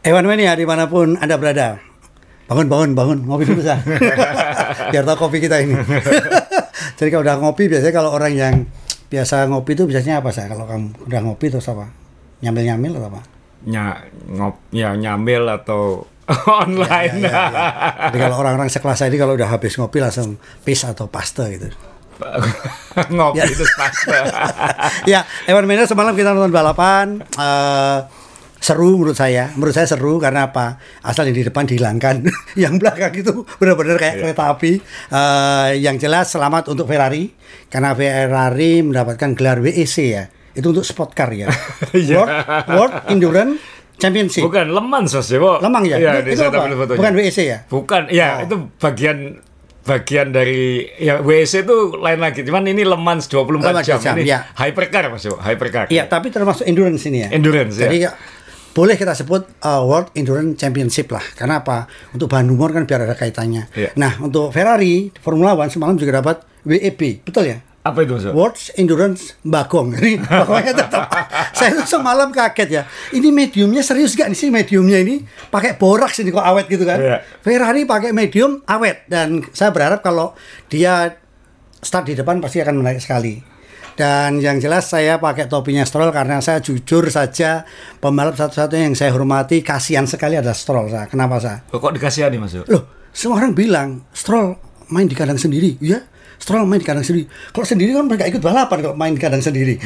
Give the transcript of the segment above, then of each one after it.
Ewan Mania di mana pun Anda berada. Bangun, bangun, bangun. Ngopi dulu, Sa. Biar tahu kopi kita ini. Jadi kalau udah ngopi, biasanya kalau orang yang biasa ngopi itu biasanya apa, Sa? Kalau kamu udah ngopi terus apa? Nyamil-nyamil atau apa? Nya, ngop, ya nyambil atau online. Ya, ya, ya. Jadi kalau orang-orang sekelas saya ini kalau udah habis ngopi langsung pis atau pasta gitu. ngopi Ya. itu pasta. ya, Ewan Mania semalam kita nonton balapan. eh, seru menurut saya. Menurut saya seru karena apa? Asal yang di depan dihilangkan, yang belakang itu benar-benar kayak Iya. kereta api. Eh, yang jelas selamat untuk Ferrari karena Ferrari mendapatkan gelar WEC ya. Itu untuk sport car ya. Iya. World, World Endurance Championship. Bukan leman ya, Bo. Lemang ya? Iya, itu, itu apa? fotonya. Bukan WEC ya? Bukan, ya Oh. itu bagian bagian dari ya WC itu lain lagi. Cuman ini Le Mans 24 Le Mans jam. jam, ini ya. hypercar Mas, Bo. hypercar. Iya, tapi termasuk endurance ini ya. Endurance, ya. Jadi ya, boleh kita sebut uh, World Endurance Championship lah. Karena apa? Untuk bahan humor kan biar ada kaitannya. Iya. Nah, untuk Ferrari Formula One semalam juga dapat WEB, betul ya? Apa itu? Bo? World Endurance Bagong. Ini pokoknya tetap. saya tuh semalam kaget ya. Ini mediumnya serius gak nih sih mediumnya ini? Pakai boraks ini kok awet gitu kan? Iya. Ferrari pakai medium awet dan saya berharap kalau dia start di depan pasti akan menarik sekali. Dan yang jelas saya pakai topinya Stroll karena saya jujur saja pembalap satu-satunya yang saya hormati kasihan sekali adalah Stroll. Sa. Kenapa saya? Kok dikasihani, Mas? Loh, semua orang bilang Stroll main di kandang sendiri. Ya, Stroll main di kandang sendiri. Kalau sendiri kan mereka ikut balapan kalau main di kandang sendiri.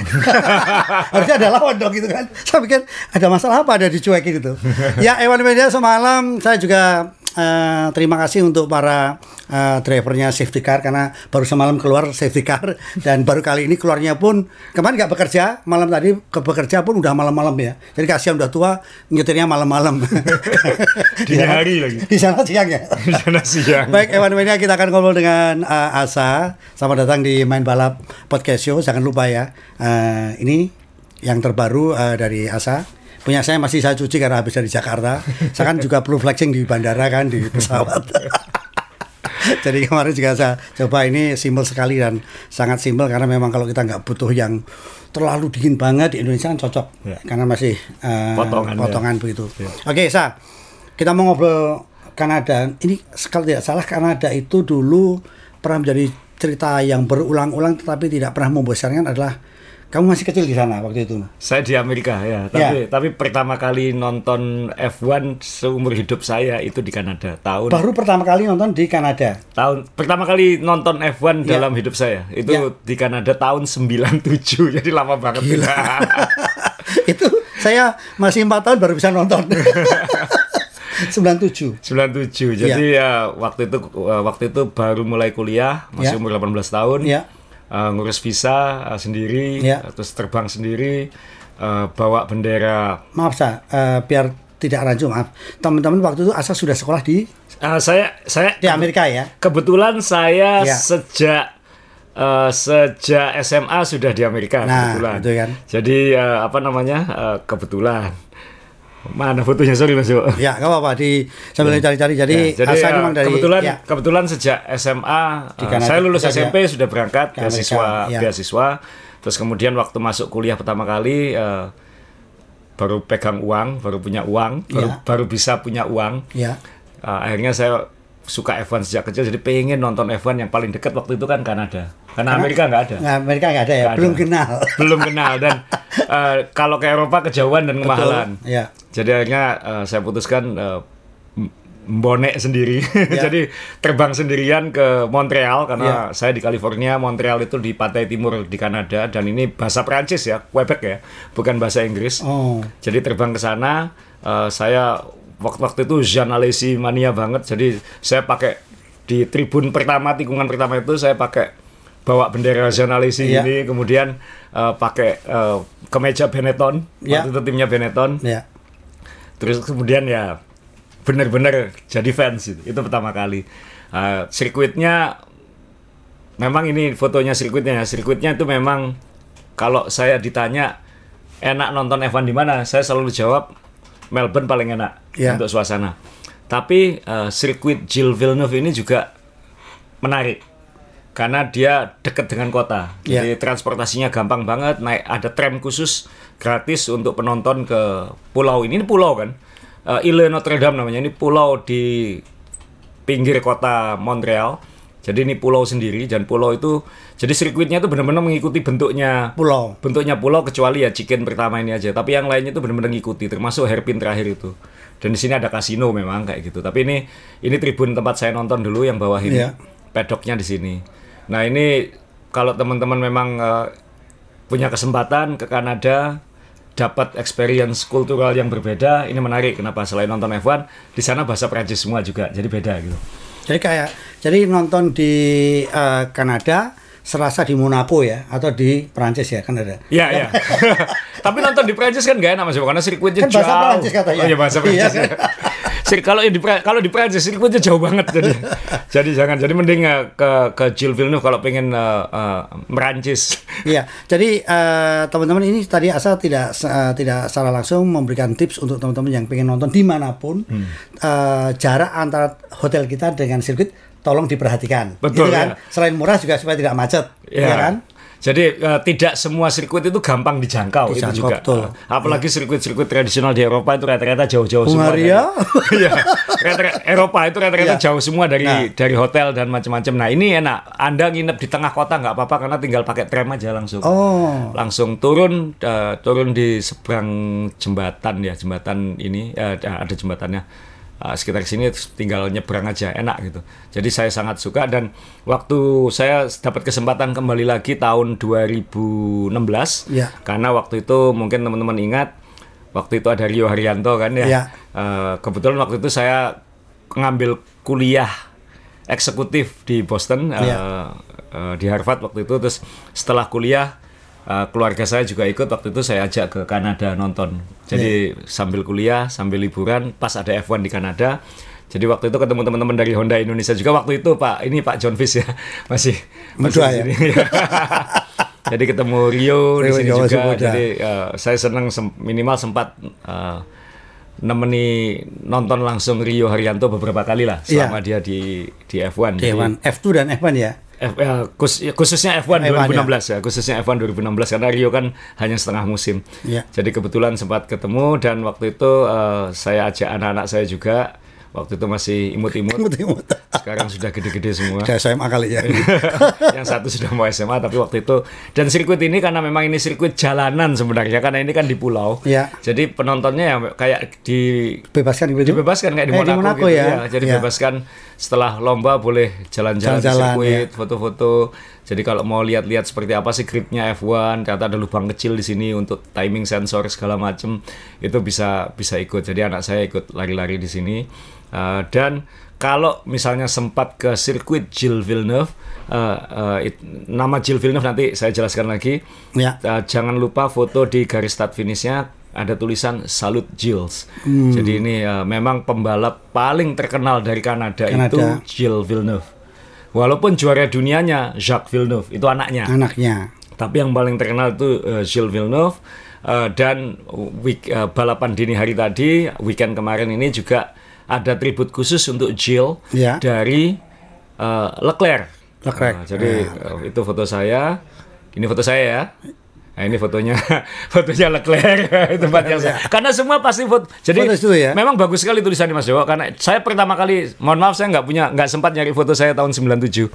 Harusnya ada lawan dong gitu kan. Saya pikir ada masalah apa ada dicuekin gitu. ya, Ewan Media semalam saya juga eh, terima kasih untuk para eh, drivernya safety car karena baru semalam keluar safety car dan baru kali ini keluarnya pun kemarin nggak bekerja malam tadi ke bekerja pun udah malam-malam ya jadi kasihan udah tua nyetirnya malam-malam Dini hari lagi. di sana siang ya Di sana siang. Baik, Ewan Media kita akan ngobrol dengan uh, Asa. Selamat datang di Main Balap Podcast Show. Jangan lupa ya, uh, ini yang terbaru uh, dari Asa. Punya saya masih saya cuci karena habis dari Jakarta. Saya kan juga perlu flexing di bandara kan di pesawat. Jadi kemarin juga saya coba ini simpel sekali dan sangat simpel karena memang kalau kita nggak butuh yang terlalu dingin banget di Indonesia kan cocok Ya. karena masih uh, Potongan, ya. potongan begitu. Ya. Oke, Sa. Kita mau ngobrol Kanada. Ini kalau tidak salah Kanada itu dulu pernah menjadi cerita yang berulang-ulang tetapi tidak pernah membosankan adalah kamu masih kecil di sana waktu itu. Saya di Amerika ya, tapi tapi pertama kali nonton F1 seumur hidup saya itu di Kanada tahun Baru pertama kali nonton di Kanada. tahun pertama kali nonton F1 Ya. dalam hidup saya itu Ya. di Kanada tahun 97 jadi lama banget itu saya masih empat tahun baru bisa nonton. 97. 97 jadi ya waktu itu waktu itu baru mulai kuliah masih Ya. umur 18 tahun Ya. Eh, ngurus visa eh, sendiri Ya. terus terbang sendiri eh, bawa bendera Maaf Sa, eh, biar tidak rancu maaf. Teman-teman waktu itu Asa sudah sekolah di Eh, saya saya di Amerika ya. kebetulan saya Ya. sejak eh, sejak SMA sudah di Amerika Nah, kebetulan kan. jadi eh, apa namanya eh, kebetulan mana fotonya sorry mas Yo. Ya, nggak apa-apa di sambil cari-cari. Jadi, Ya, jadi Asa eh, memang dari kebetulan ya. kebetulan sejak SMA Di eh, Kanada, saya lulus. SMP sudah berangkat Ke beasiswa ya. beasiswa terus kemudian waktu masuk kuliah pertama kali eh, baru pegang uang baru punya uang baru, Ya. baru bisa punya uang Ya. Eh, akhirnya saya suka F1 sejak kecil jadi pengen nonton F1 yang paling dekat waktu itu kan Kanada karena Amerika nggak ada Amerika nggak ada ya, Nggak belum ada. kenal. belum kenal dan eh, kalau ke Eropa kejauhan dan kemahalan Ya. jadi akhirnya eh, saya putuskan eh, m- bonek sendiri Ya. jadi terbang sendirian ke Montreal karena Ya. saya di California Montreal itu di pantai timur di Kanada dan ini bahasa Prancis ya Quebec ya bukan bahasa Inggris Oh. jadi terbang ke sana eh, saya waktu waktu itu Jean Alesi mania banget jadi saya pakai di tribun pertama tikungan pertama itu saya pakai bawa bendera Alesi Iya. ini kemudian eh, pakai eh, kemeja Benetton Iya. waktu itu timnya Benetton Ya. terus kemudian ya benar-benar jadi fans itu, itu pertama kali Eh, sirkuitnya memang ini fotonya sirkuitnya ya sirkuitnya itu memang kalau saya ditanya enak nonton F1 di mana saya selalu jawab Melbourne paling enak Ya. untuk suasana tapi eh, sirkuit Gilles Villeneuve ini juga menarik karena dia dekat dengan kota. Ya. Jadi transportasinya gampang banget, naik ada tram khusus gratis untuk penonton ke pulau ini. Ini pulau kan? eh, Ile Notre Dame namanya. Ini pulau di pinggir kota Montreal. Jadi ini pulau sendiri dan pulau itu jadi sirkuitnya itu benar-benar mengikuti bentuknya Pulau. bentuknya pulau kecuali ya chicken pertama ini aja. Tapi yang lainnya itu benar-benar ngikuti termasuk hairpin terakhir itu. Dan di sini ada kasino memang kayak gitu. Tapi ini ini tribun tempat saya nonton dulu yang bawah ini. Iya. Pedoknya di sini. Nah, ini kalau teman-teman memang eh, punya kesempatan ke Kanada dapat experience kultural yang berbeda, ini menarik. Kenapa? Selain nonton F1, di sana bahasa Prancis semua juga. Jadi beda gitu. Jadi kayak jadi nonton di eh, Kanada serasa di Monaco ya atau di Prancis ya Kanada. Iya, iya. Tapi nonton di Prancis kan gak enak Mas, karena sirkuitnya Kan bahasa jauh. Prancis katanya. Oh iya bahasa Iya Prancis. ya. Sir, kalau di kalau di Prancis sirkuitnya jauh banget jadi. jadi jangan. Jadi mending eh, ke ke Gilles Villeneuve kalau pengen eh, eh, merancis. Iya, jadi eh, teman-teman ini tadi asal tidak eh, tidak secara langsung memberikan tips untuk teman-teman yang pengen nonton di mana pun Hmm. eh, jarak antara hotel kita dengan sirkuit tolong diperhatikan. Betul, Gitu kan? ya. Selain murah juga supaya tidak macet, Ya. ya kan? Jadi eh, tidak semua sirkuit itu gampang dijangkau, itu Dijangkau, juga. betul. Eh, apalagi sirkuit-sirkuit tradisional di Eropa itu rata-rata jauh-jauh semua. Dari- Iya. Rata-rata- Eropa itu rata-rata Iya. jauh semua dari Nah. dari hotel dan macam-macam. Nah, ini enak. Anda nginep di tengah kota nggak apa-apa karena tinggal pakai tram aja langsung. Oh, Langsung turun eh, turun di seberang jembatan ya, jembatan ini eh, ada jembatannya. Eh, sekitar sini tinggal nyebrang aja enak gitu. Jadi saya sangat suka dan waktu saya dapat kesempatan kembali lagi tahun 2016 Ya. karena waktu itu mungkin teman-teman ingat waktu itu ada Rio Haryanto kan ya. Ya. Eh, kebetulan waktu itu saya ngambil kuliah eksekutif di Boston eh, Ya. eh, di Harvard waktu itu terus setelah kuliah eh, keluarga saya juga ikut waktu itu saya ajak ke Kanada nonton. Jadi sambil kuliah, sambil liburan pas ada F1 di Kanada. Jadi waktu itu ketemu teman-teman dari Honda Indonesia juga waktu itu Pak ini Pak John Fish ya masih masih Muda di ya? sini. Jadi ketemu Rio, di Rio sini Jawa juga. Muda. Jadi eh, saya senang sem- minimal sempat eh, nemeni nonton langsung Rio Haryanto beberapa kali lah Iya. selama dia di di F1. Jadi, F1, F2 dan F1 ya. F- ya, khus- ya, khususnya F1 F1, 2016 ya. khususnya F1 2016 karena Rio kan hanya setengah musim. Iya. Jadi kebetulan sempat ketemu dan waktu itu eh, saya ajak anak-anak saya juga. Waktu itu masih imut-imut. Sekarang sudah gede-gede semua. Udah SMA kali ya. yang satu sudah mau SMA tapi waktu itu dan sirkuit ini karena memang ini sirkuit jalanan sebenarnya karena ini kan di pulau. Iya. Jadi penontonnya ya kayak di Bebaskan gitu. dibebaskan kayak di Kayak di Monaco, Monaco gitu ya. Jadi Iya. bebaskan setelah lomba boleh jalan-jalan di sirkuit, ya. foto-foto. Jadi kalau mau lihat-lihat seperti apa sih gripnya F1, ternyata ada lubang kecil di sini untuk timing sensor segala macam itu bisa bisa ikut. Jadi anak saya ikut lari-lari di sini. Uh, dan kalau misalnya sempat ke sirkuit Gilles Villeneuve, uh, uh, it- nama Gilles Villeneuve nanti saya jelaskan lagi. Ya. Uh, jangan lupa foto di garis start finishnya ada tulisan Salut Gilles. Hmm. Jadi ini uh, memang pembalap paling terkenal dari Kanada, Kanada. itu Gilles Villeneuve. Walaupun juara dunianya Jacques Villeneuve itu anaknya, Anaknya. tapi yang paling terkenal itu uh, Gilles Villeneuve. Uh, dan week, uh, balapan dini hari tadi, weekend kemarin ini juga ada tribut khusus untuk Gilles Ya. dari uh, Leclerc. Leclerc. Nah, jadi uh, itu foto saya. Ini foto saya ya. Nah, ini fotonya fotonya Leclerc tempat yang saya. Karena semua pasti foto. Jadi Foto itu ya? memang bagus sekali tulisannya Mas Dewa karena saya pertama kali mohon maaf saya nggak punya nggak sempat nyari foto saya tahun 97.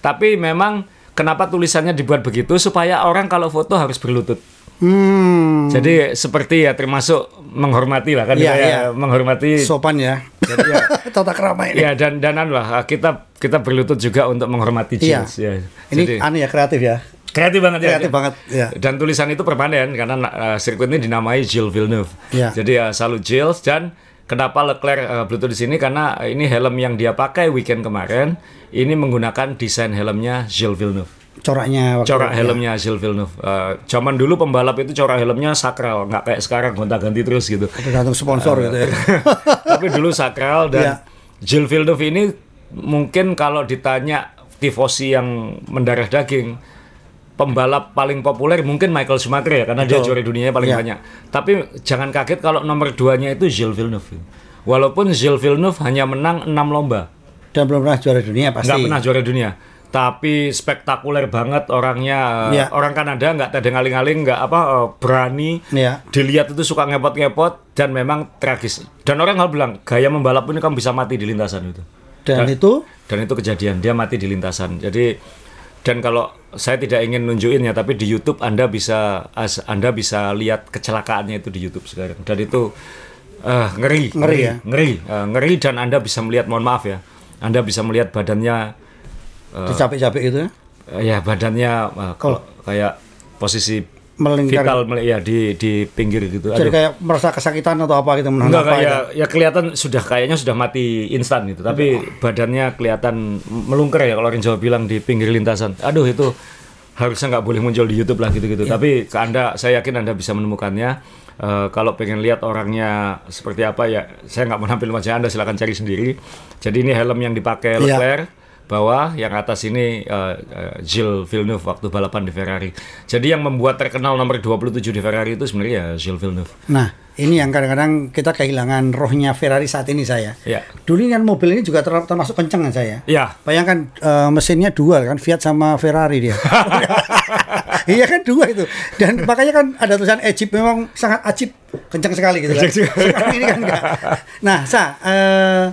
Tapi memang kenapa tulisannya dibuat begitu supaya orang kalau foto harus berlutut. Hmm. Jadi seperti ya termasuk menghormati lah kan Iya, ya, iya. menghormati Sopan ya. Jadi ya, Tata kerama ini. ya dan dan anu lah kita kita berlutut juga untuk menghormati Iya. Gilles ya. Ini Jadi- aneh ya kreatif ya. Kreatif banget ya. Kreatif banget, ya. Dan tulisan itu perpaduan karena uh, sirkuit ini dinamai Gilles Villeneuve. Ya. Jadi uh, salut Gilles dan kenapa Leclerc uh, Bluetooth di sini karena uh, ini helm yang dia pakai weekend kemarin ini menggunakan desain helmnya Gilles Villeneuve. Coraknya waktu Corak ya. helmnya Gilles Villeneuve. Uh, zaman dulu pembalap itu corak helmnya sakral, nggak kayak sekarang gonta-ganti terus gitu. Tergantung sponsor gitu ya. Tapi dulu sakral dan Iya. Gilles Villeneuve ini mungkin kalau ditanya tifosi yang mendarah daging pembalap paling populer mungkin Michael Schumacher ya karena dia Betul. juara dunianya paling Iya. banyak. Tapi jangan kaget kalau nomor duanya itu Gilles Villeneuve. Walaupun Gilles Villeneuve hanya menang 6 lomba, Dan belum pernah juara dunia pasti. nggak pernah juara dunia. tapi spektakuler banget orangnya. Iya. Orang Kanada nggak ada ngaling-ngaling, nggak apa eh, berani. Iya. Dilihat itu suka ngepot-ngepot dan memang tragis. Dan orang nggak bilang gaya membalap ini kamu bisa mati di lintasan itu. Dan Dan- itu dan itu kejadian dia mati di lintasan jadi dan kalau saya tidak ingin nunjukin ya tapi di YouTube Anda bisa Anda bisa lihat kecelakaannya itu di YouTube sekarang dan itu eh, ngeri Ngeri ya? ngeri Eh, ngeri dan Anda bisa melihat mohon maaf ya Anda bisa melihat badannya dicapek-capek itu ya. eh, ya badannya eh, kalau kayak posisi Melingkar. vital mel- ya di di pinggir gitu Jadi Aduh. kayak merasa kesakitan atau apa gitu menahan Enggak apa kayak itu. ya kelihatan sudah kayaknya sudah mati instan gitu, tapi badannya kelihatan melungker ya kalau orang Jawa bilang di pinggir lintasan. Aduh itu harusnya nggak boleh muncul di YouTube lah gitu-gitu. Tapi ke Anda saya yakin Anda bisa menemukannya. Eh, kalau pengen lihat orangnya seperti apa ya, saya nggak mau nampil wajah Anda silakan cari sendiri. Jadi ini helm yang dipakai Iya. Leclerc bawah, yang atas ini eh, eh, Gilles Villeneuve waktu balapan di Ferrari. Jadi yang membuat terkenal nomor 27 di Ferrari itu sebenarnya ya Gilles Villeneuve. Nah, ini yang kadang-kadang kita kehilangan rohnya Ferrari saat ini saya. Ya. Dulu kan mobil ini juga ter- termasuk kenceng kan saya. Ya, Bayangkan eh, mesinnya dual kan Fiat sama Ferrari dia. iya kan dua itu. Dan makanya kan ada tulisan Egypt memang sangat ajib, kencang sekali gitu kan. Sekarang ini kan enggak. Nah, sa eh,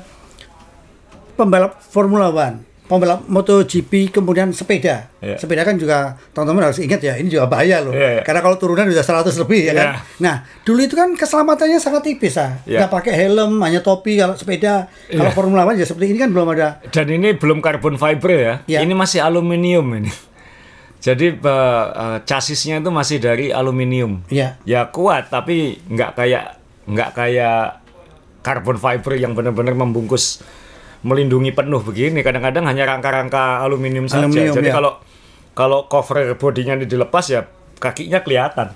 pembalap Formula One, pembalap MotoGP kemudian sepeda. Iya. Sepeda kan juga teman-teman harus ingat ya, ini juga bahaya loh. Iya, iya. Karena kalau turunan udah 100 lebih ya kan. Iya. Nah, dulu itu kan keselamatannya sangat tipis ah. Iya. Nggak pakai helm, hanya topi kalau sepeda. Kalau Iya. Formula One ya seperti ini kan belum ada Dan ini belum carbon fiber ya. Ya. Ini masih aluminium ini. Jadi eh, chassisnya itu masih dari aluminium. Iya. Ya kuat tapi nggak kayak nggak kayak carbon fiber yang benar-benar membungkus melindungi penuh begini. Kadang-kadang hanya rangka-rangka aluminium saja. Aluminium, Jadi ya. kalau kalau cover bodinya ini dilepas ya kakinya kelihatan.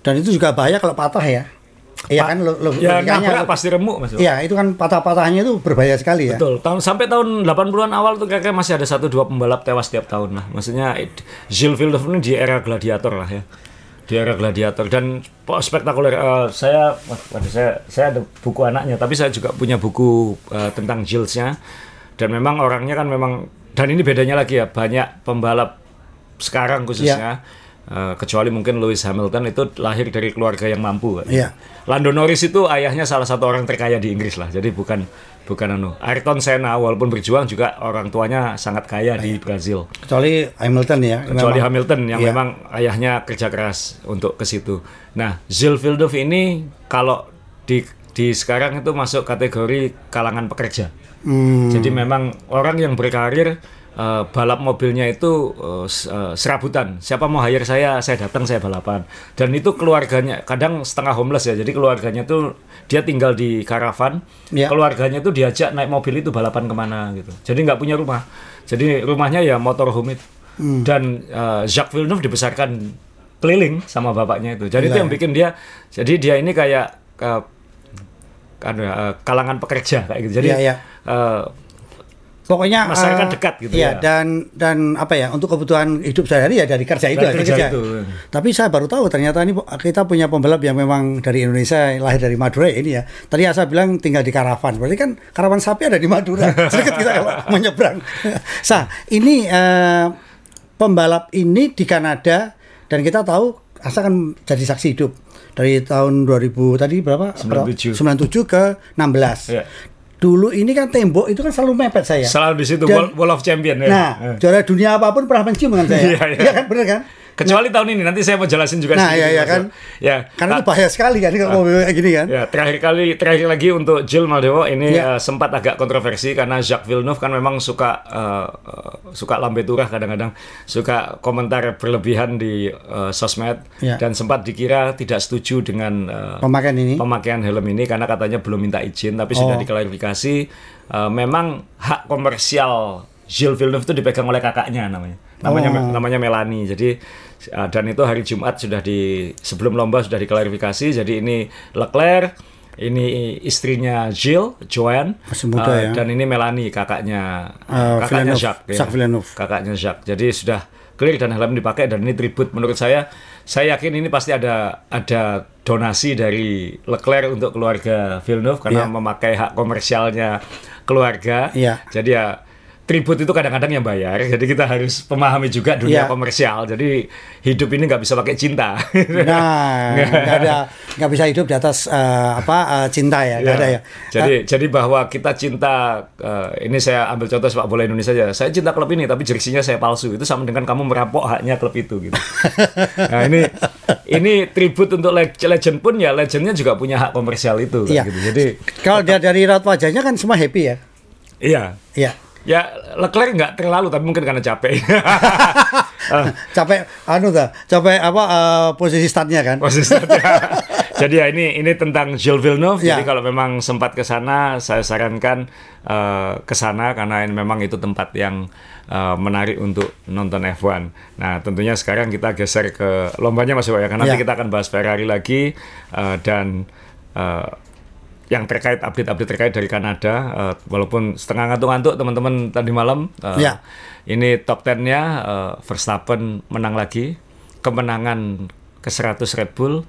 Dan itu juga bahaya kalau patah ya. Iya kan lo, lo, Ya logikanya- pasti remuk mas. Iya, itu kan patah-patahnya itu berbahaya sekali ya. Betul. Tahun sampai tahun 80-an awal tuh kayaknya masih ada satu dua pembalap tewas tiap tahun lah. Maksudnya Gilles Villeneuve ini di era gladiator lah ya. Di era gladiator dan spektakuler. Eh, saya waduh, saya saya ada buku anaknya, tapi saya juga punya buku eh, tentang Gilles-nya. Dan memang orangnya kan memang dan ini bedanya lagi ya, banyak pembalap sekarang khususnya eh, kecuali mungkin Lewis Hamilton itu lahir dari keluarga yang mampu. kan. Iya. Lando Norris itu ayahnya salah satu orang terkaya di Inggris lah. Jadi bukan bukan anu. Ayrton Senna walaupun berjuang juga orang tuanya sangat kaya di Brazil. Kecuali Hamilton ya. Kecuali memang. Hamilton yang Iya. memang ayahnya kerja keras untuk ke situ. Nah, Villeneuve ini kalau di di sekarang itu masuk kategori kalangan pekerja. Hmm, Jadi memang orang yang berkarir eh, balap mobilnya itu eh, serabutan. Siapa mau hire saya, saya datang saya balapan. Dan itu keluarganya kadang setengah homeless ya. Jadi keluarganya tuh dia tinggal di karavan. Ya. Keluarganya tuh diajak naik mobil itu balapan ke mana gitu. Jadi nggak punya rumah. Jadi rumahnya ya motorhome itu. Hmm. Dan eh, Jacques Villeneuve dibesarkan keliling sama bapaknya itu. Jadi Gila itu yang ya. bikin dia. Jadi dia ini kayak eh, kan, eh, kalangan pekerja kayak gitu. Jadi Iya, iya. eh, Pokoknya Masyarakat eh, dekat gitu iya, ya. dan dan apa ya untuk kebutuhan hidup sehari-hari ya dari kerja itu Dari kerja kerja. itu. Tapi saya baru tahu ternyata ini kita punya pembalap yang memang dari Indonesia lahir dari Madura ini ya. Tadi saya bilang tinggal di karavan. Berarti kan karavan sapi ada di Madura. Sedikit kita kalau menyeberang. Sa, ini eh, pembalap ini di Kanada dan kita tahu Asa kan jadi saksi hidup dari tahun 2000 tadi berapa? 97. 97 ke 16. Iya. Dulu ini kan tembok itu kan selalu mepet saya. Selalu di situ Dan- Wall of Champion ya. Nah, Eh. juara dunia apa pun pernah mencium dengan saya. Iya, iya. kan, bener kan? Kecuali tahun ini nanti saya mau jelasin juga Nah, sedikit, iya, iya Mas. kan? Ya. Karena Nah, itu bahaya sekali kan kalau mobil kayak gini kan. Ya, terakhir kali terakhir lagi untuk Jill Maldewo ini Ya. eh, sempat agak kontroversi karena Jacques Villeneuve kan memang suka eh, suka lambe turah kadang-kadang suka komentar berlebihan di eh, sosmed Ya. dan sempat dikira tidak setuju dengan eh, Pemakaian ini. pemakaian helm ini karena katanya belum minta izin tapi sudah Oh. diklarifikasi eh, memang hak komersial Gilles Villeneuve itu dipegang oleh kakaknya namanya namanya Oh. namanya Melanie jadi eh, dan itu hari Jumat sudah di sebelum lomba sudah diklarifikasi jadi ini Leclerc ini istrinya Gilles Joanne Masih muda eh, ya. dan ini Melanie kakaknya Eh, kakaknya Villeneuve, Jacques ya. Jacques Villeneuve. kakaknya Jacques jadi sudah clear dan helm dipakai dan ini tribut menurut saya saya yakin ini pasti ada ada donasi dari Leclerc untuk keluarga Villeneuve karena Iya. memakai hak komersialnya keluarga Iya. jadi ya tribut itu kadang-kadang yang bayar. Jadi kita harus memahami juga dunia Iya. komersial. Jadi hidup ini nggak bisa pakai cinta. Nah, nggak ada nggak bisa hidup di atas eh, apa eh, cinta ya, nggak Ya. ada ya. Jadi jadi bahwa kita cinta eh, ini saya ambil contoh sepak bola Indonesia aja. Saya cinta klub ini tapi jersinya saya palsu. Itu sama dengan kamu merampok haknya klub itu gitu. nah, ini ini tribut untuk leg- legend pun ya legendnya juga punya hak komersial itu kan, Iya. gitu. Jadi Kalau dia dari raut wajahnya kan semua happy ya. iya. Iya. Ya Leclerc nggak terlalu tapi mungkin karena capek. Eh, capek anu dah, capek apa eh, posisi startnya kan. Posisinya. Jadi ya ini ini tentang Gilles Villeneuve. Ya. Jadi kalau memang sempat ke sana, saya sarankan eh, ke sana karena ini memang itu tempat yang eh, menarik untuk nonton F1. Nah, tentunya sekarang kita geser ke lombanya Mas Iwa ya. Karena nanti Ya. kita akan bahas Ferrari lagi eh, dan eh, yang terkait update-update terkait dari Kanada, eh, walaupun setengah ngantuk-ngantuk teman-teman tadi malam. eh, Ya. Ini top 10-nya eh, Verstappen menang lagi, kemenangan ke 100 Red Bull,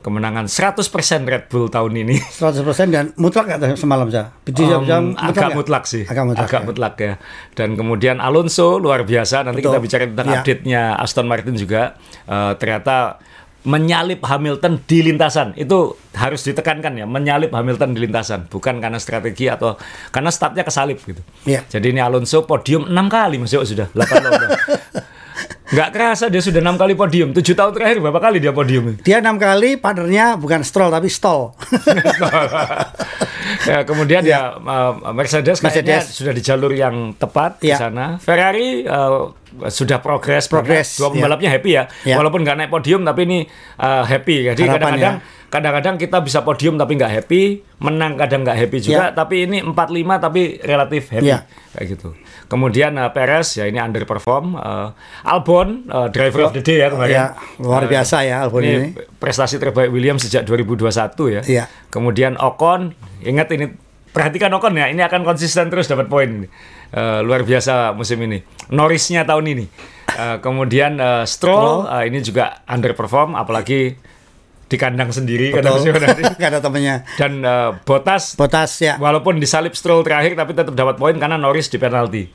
kemenangan 100% Red Bull tahun ini. 100% dan mutlak tuh semalam. Jadi Um, jam agak nggak? mutlak sih, Agak mutlak. ya. mutlak ya. Dan kemudian Alonso luar biasa. Nanti Betul. kita bicara tentang Ya. update-nya Aston Martin juga. Eh, ternyata menyalip Hamilton di lintasan itu harus ditekankan ya, menyalip Hamilton di lintasan, bukan karena strategi atau karena startnya kesalip gitu. Iya. Jadi ini Alonso podium 6 kali Mas Yo sudah 8 lomba. Nggak kerasa dia sudah enam kali podium. Tujuh tahun terakhir berapa kali dia podium? Dia enam kali partnernya bukan stroll tapi stall. ya, kemudian ya, uh, Mercedes kayaknya Mercedes. sudah di jalur yang tepat di Ya. sana. Ferrari uh, sudah progres, Progres. Dua ya. pembalapnya happy ya. Ya. Walaupun nggak naik podium tapi ini uh, happy. Jadi kadang-kadang ya. kadang-kadang kita bisa podium tapi nggak happy, menang kadang nggak happy juga. Ya. Tapi ini 45 tapi relatif happy Ya. kayak gitu. Kemudian uh, Perez ya ini underperform. Uh, Albon uh, driver of the day ya kemarin. Ya, luar biasa ya Albon ini. prestasi terbaik Williams sejak 2021 ya. Iya. Kemudian Ocon, ingat ini perhatikan Ocon ya, ini akan konsisten terus dapat poin Eh, luar biasa musim ini. Norrisnya tahun ini. Eh, kemudian eh, Stroll, eh, ini juga underperform, apalagi di kandang sendiri Betul. Ada temennya. Dan eh, Bottas Botas ya. walaupun disalip Stroll terakhir tapi tetap dapat poin karena Norris di penalti.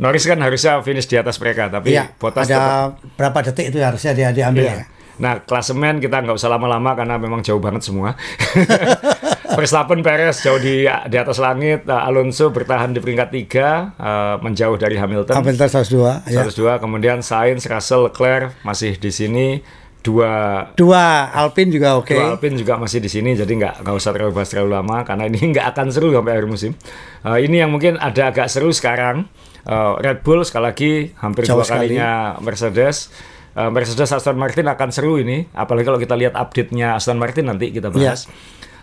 Norris kan harusnya finish di atas mereka tapi. Bottas tetap Ada berapa detik itu harusnya dia diambil Iya. ya. Nah, klasemen kita nggak usah lama-lama karena memang jauh banget semua. Verstappen, Perez jauh di di atas langit, uh, Alonso bertahan di peringkat tiga, uh, menjauh dari Hamilton. Hamilton 102 ya. 102, kemudian Sainz, Russell, Leclerc masih di sini, dua Dua Alpine juga oke. Dua Alpine juga masih di sini, jadi nggak nggak usah terlalu bahas terlalu lama karena ini nggak akan seru sampai akhir musim. Uh, ini yang mungkin ada agak seru sekarang. Uh, Red Bull sekali lagi hampir Jauh dua sekali. kalinya Mercedes. Uh, Mercedes Aston Martin akan seru ini, apalagi kalau kita lihat update-nya Aston Martin nanti kita bahas.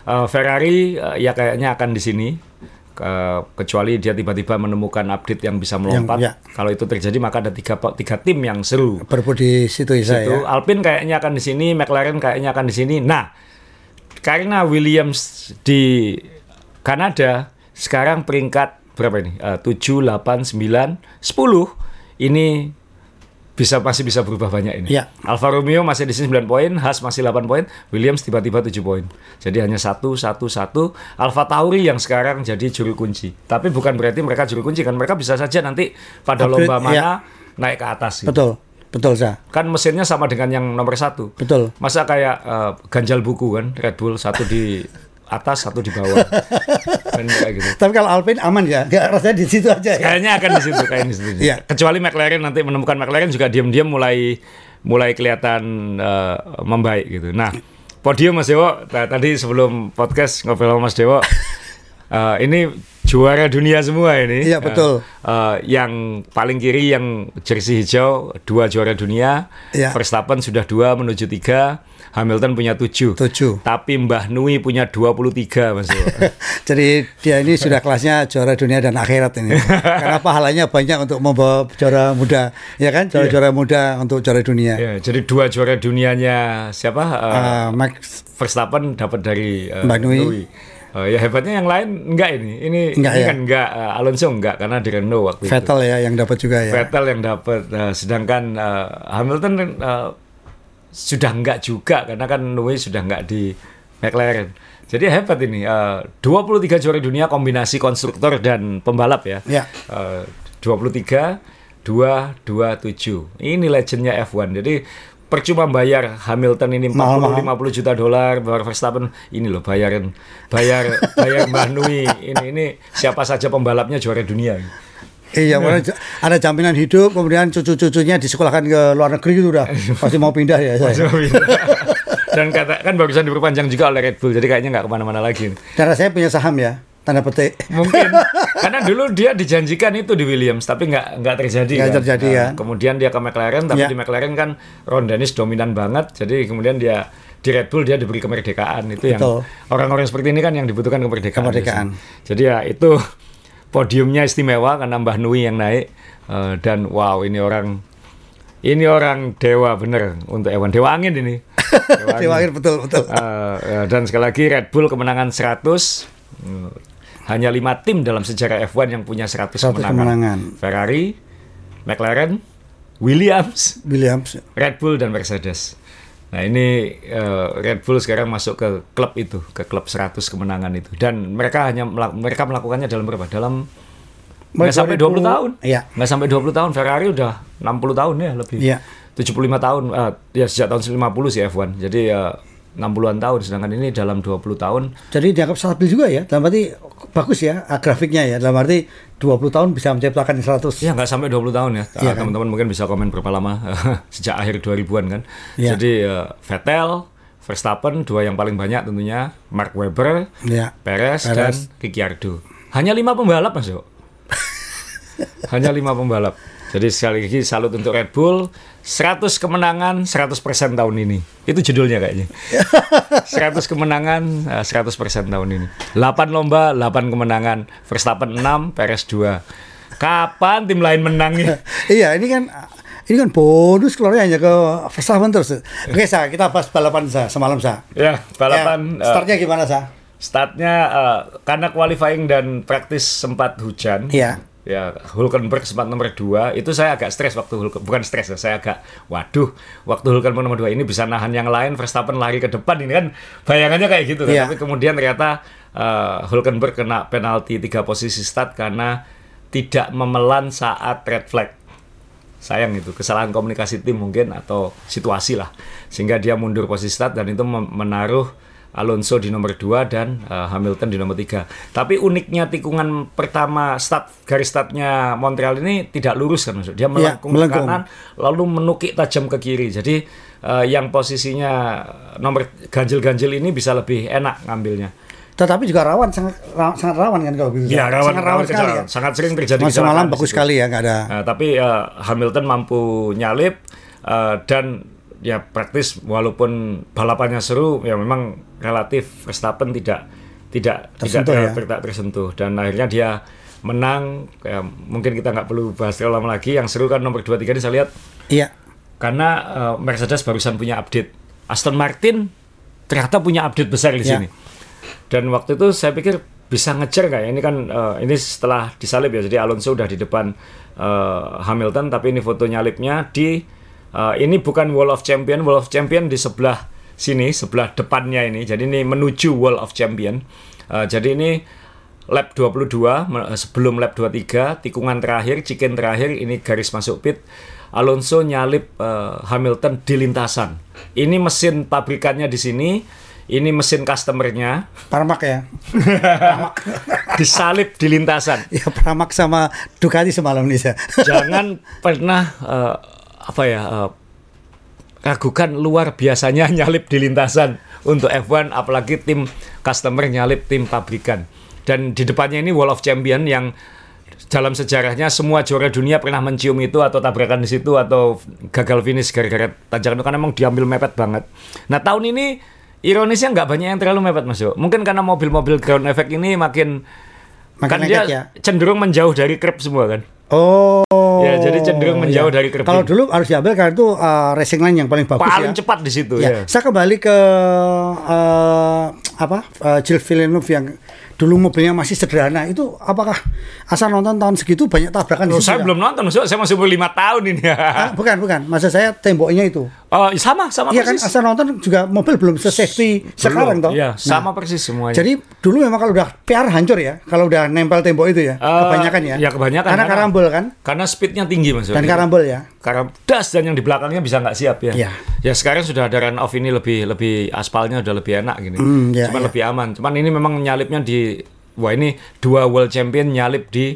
Uh, Ferrari uh, ya kayaknya akan di sini. Ke- kecuali dia tiba-tiba menemukan update yang bisa melompat. ya. Kalau itu terjadi maka ada tiga tiga tim yang seru Berebut di situ ya saya. situ. Alpine kayaknya akan di sini, McLaren kayaknya akan di sini. Nah, karena Williams di Kanada sekarang peringkat berapa ini? Eh, 7, 8, 9, 10. Ini bisa masih bisa berubah banyak ini. Ya. Alfa Romeo masih di sini 9 poin, Haas masih 8 poin, Williams tiba-tiba 7 poin. Jadi hanya satu satu satu. Alfa Tauri yang sekarang jadi juru kunci. Tapi bukan berarti mereka juru kunci kan mereka bisa saja nanti pada Upgrade, lomba mana ya. naik ke atas. gitu Betul. Betul saya. kan mesinnya sama dengan yang nomor satu. Betul. Masa kayak eh, ganjal buku kan Red Bull satu di atas satu di bawah kan kayak gitu. Tapi kalau Alpine aman ya. Dia rasanya di situ aja ya. Kayaknya akan di situ kayak di situ. Iya. Kecuali McLaren nanti menemukan McLaren juga diam-diam mulai mulai kelihatan eh, membaik gitu. Nah podium Mas Dewo ta- tadi sebelum podcast ngobrol sama Mas Dewo eh, ini juara dunia semua ini. Iya, betul. Eh, eh, yang paling kiri yang jersey hijau dua juara dunia. Iya. Verstappen sudah dua menuju tiga. Hamilton punya tujuh. Tujuh. Tapi Mbah Nui punya 23 Mas. Jadi dia ini sudah kelasnya juara dunia dan akhirat ini. Karena pahalanya banyak untuk membawa juara muda, ya kan? Juara-juara muda untuk juara dunia. Ya, jadi dua juara dunianya siapa? Eh, Eh, Max Verstappen dapat dari eh, Mbak Nui. Oh, ya hebatnya yang lain enggak ini. Ini Enggak, ini ya? kan enggak eh, Alonso enggak karena di Renault waktu itu. Vettel ya yang dapat juga ya. Vettel yang dapat. Nah, sedangkan eh, Hamilton eh, sudah enggak juga karena kan Nui sudah enggak di McLaren. Jadi hebat ini. eh, 23 juara dunia kombinasi konstruktor dan pembalap ya. Ya. Eh, 23 227. Ini legendnya F1. Jadi percuma bayar Hamilton ini 40 Mahal-mahal. 50 juta dolar, bayar Verstappen ini loh bayarin bayar bayar Mbah Nui. Ini ini siapa saja pembalapnya juara dunia. Iya, j- ada jaminan hidup, kemudian cucu-cucunya disekolahkan ke luar negeri itu udah pasti mau pindah ya saya. Dan kata kan barusan diperpanjang juga oleh Red Bull, jadi kayaknya nggak ke mana-mana lagi. Karena saya punya saham ya, tanda petik. Mungkin karena dulu dia dijanjikan itu di Williams, tapi nggak nggak terjadi. Nggak kan. terjadi, Nah, ya. Kemudian dia ke McLaren, tapi Ya. di McLaren kan Ron Dennis dominan banget, jadi kemudian dia di Red Bull dia diberi kemerdekaan itu yang Betul. orang-orang seperti ini kan yang dibutuhkan kemerdekaan. Kemerdekaan. Jadi ya itu podiumnya istimewa karena Mbah Nui yang naik Eh, dan wow ini orang ini orang dewa bener untuk Ewan dewa angin ini. Dewa Dewa akhir betul betul. Eh, ya, dan sekali lagi Red Bull kemenangan 100 Hmm, hanya lima tim dalam sejarah F1 yang punya 100, 100 kemenangan. kemenangan. Ferrari, McLaren, Williams, Williams. Red Bull dan Mercedes. Nah ini eh, Red Bull sekarang masuk ke klub itu, ke klub 100 kemenangan itu. Dan mereka hanya melak- mereka melakukannya dalam berapa? Dalam nggak sampai 20 tahun. Iya. Nggak sampai 20 tahun. Ferrari udah 60 tahun ya lebih. Iya. 75 tahun. eh, ya sejak tahun 50 sih F1. Jadi ya 60-an tahun. Sedangkan ini dalam 20 tahun. Jadi dianggap stabil juga ya. Dalam arti bagus ya ah, grafiknya ya. Dalam arti 20 tahun bisa menciptakan 100. Ya nggak sampai 20 tahun ya. Iya Ah, kan? Teman-teman mungkin bisa komen berapa lama sejak akhir 2000-an kan. Iya. Jadi eh, Vettel, Verstappen dua yang paling banyak tentunya, Mark Webber, Ya. Perez, dan Perez. Ricciardo. Hanya lima pembalap mas. Hanya lima pembalap. Jadi sekali lagi salut untuk Red Bull. 100 kemenangan 100% tahun ini. Itu judulnya kayaknya. 100 kemenangan eh, 100% tahun ini. 8 lomba 8 kemenangan. Verstappen 6, Perez 2. Kapan tim lain menangnya? Iya, ini kan ini kan bonus keluarnya hanya ke Verstappen terus. Oke, Sa, kita bahas balapan Sa, semalam Sa. ya, balapan Ya, eh, startnya gimana Sa? startnya eh, karena qualifying dan praktis sempat hujan. Iya. Ya, Hulkenberg sempat nomor 2 itu saya agak stres waktu Hulken, bukan stres ya, saya agak waduh waktu Hulkenberg nomor 2 ini bisa nahan yang lain Verstappen lari ke depan ini kan bayangannya kayak gitu kan. Iya. Tapi kemudian ternyata eh, Hulkenberg kena penalti tiga posisi start karena tidak memelan saat red flag. Sayang itu kesalahan komunikasi tim mungkin atau situasi lah sehingga dia mundur posisi start dan itu menaruh Alonso di nomor 2 dan eh, Hamilton di nomor 3. Tapi uniknya tikungan pertama start garis startnya Montreal ini tidak lurus kan maksud. Dia melengkung ke melengkung. kanan lalu menukik tajam ke kiri. Jadi eh, yang posisinya nomor ganjil-ganjil ini bisa lebih enak ngambilnya. Tetapi juga rawan sangat ra- sangat rawan kan kalau gitu. Ya, rawan, sangat rawan rawan sekali ya. Sangat sering terjadi Mas semalam kecelakaan di bagus sekali ya, nggak ada. Nah, tapi eh, Hamilton mampu nyalip eh, dan ya praktis walaupun balapannya seru ya memang relatif Verstappen tidak tidak Tersentuh tidak ya. tidak tersentuh. Dan akhirnya dia menang ya, mungkin kita nggak perlu bahas terlalu lama lagi. Yang seru kan nomor 2 3 ini saya lihat. Iya. karena eh, Mercedes barusan punya update. Aston Martin ternyata punya update besar di Ya. sini. Dan waktu itu saya pikir bisa ngejar nggak ya? Ini kan eh, ini setelah disalip ya. Jadi Alonso udah di depan eh, Hamilton tapi ini foto nyalipnya di eh, ini bukan Wall of Champion. Wall of Champion di sebelah sini sebelah depannya ini. Jadi ini menuju Wall of Champion. Eh, jadi ini lap 22 me- sebelum lap 23 tikungan terakhir chicken terakhir ini garis masuk pit. Alonso nyalip eh, Hamilton di lintasan. Ini mesin pabrikannya di sini ini mesin customernya. Parmak ya. disalip di lintasan. Ya Pramak sama Ducati semalam nih Sa. jangan pernah eh, apa ya eh, ragukan luar biasanya nyalip di lintasan untuk F1 apalagi tim customer nyalip tim pabrikan dan di depannya ini Wall of Champion yang dalam sejarahnya semua juara dunia pernah mencium itu atau tabrakan di situ atau gagal finish gara-gara tanjakan itu karena emang diambil mepet banget. Nah tahun ini ironisnya nggak banyak yang terlalu mepet mas Yo. Mungkin karena mobil-mobil ground effect ini makin, Makin kan dia ya. cenderung menjauh dari krep semua kan. Oh. Ya, jadi cenderung menjauh dari kerbing. Kalau dulu harus diambil karena itu uh, racing line yang paling bagus Paling ya. cepat di situ Ya, ya. saya kembali ke uh, apa uh, Gilles Villeneuve yang dulu mobilnya masih sederhana itu apakah asal nonton tahun segitu banyak tabrakan di Loh, situ saya ya? belum nonton, saya masih umur lima tahun ini ya. Ah, bukan bukan maksud saya temboknya itu Oh, sama sama Iya kan, persis. asal nonton juga mobil belum se-safety sekarang toh. Iya, Nah, sama persis semuanya. Jadi dulu memang kalau udah PR hancur ya, kalau udah nempel tembok itu ya, Eh, kebanyakan ya. ya kebanyakan, Karena karena- karambol kan, karena speednya tinggi mas. dan karambol ya. karena das dan yang di belakangnya bisa nggak siap ya. Iya. Ya sekarang sudah ada run off ini lebih lebih aspalnya udah lebih enak gini. Hmm, iya, Cuman iya. lebih aman. Cuman ini memang nyalipnya di wah ini dua world champion nyalip di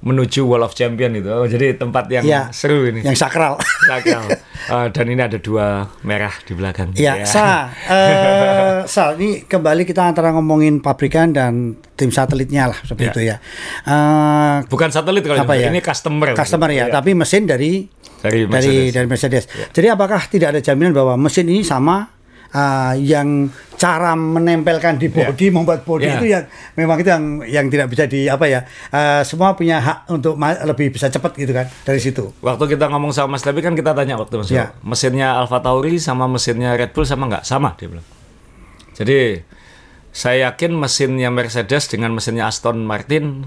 menuju Wall of Champion itu. Oh, jadi tempat yang Iya. seru ini. Yang sakral. Sakral. Eh, dan ini ada dua merah di belakang. Iya, Ya. Sa, eh, Sa, ini kembali kita antara ngomongin pabrikan dan tim satelitnya lah seperti Iya. itu ya. Eh, Bukan satelit kalau apa ini, ya? ini customer. customer ya, Iya. tapi mesin dari Dari dari Mercedes. dari Mercedes. Jadi apakah tidak ada jaminan bahwa mesin ini sama uh, yang cara menempelkan di bodi membuat bodi Ya. itu yang memang itu yang yang tidak bisa di apa ya uh, semua punya hak untuk lebih bisa cepat gitu kan dari situ. Waktu kita ngomong sama Mas Devi kan kita tanya waktu Mas Ya. Yo, mesinnya Alfa Tauri sama mesinnya Red Bull sama nggak? Sama dia bilang. Jadi saya yakin mesinnya Mercedes dengan mesinnya Aston Martin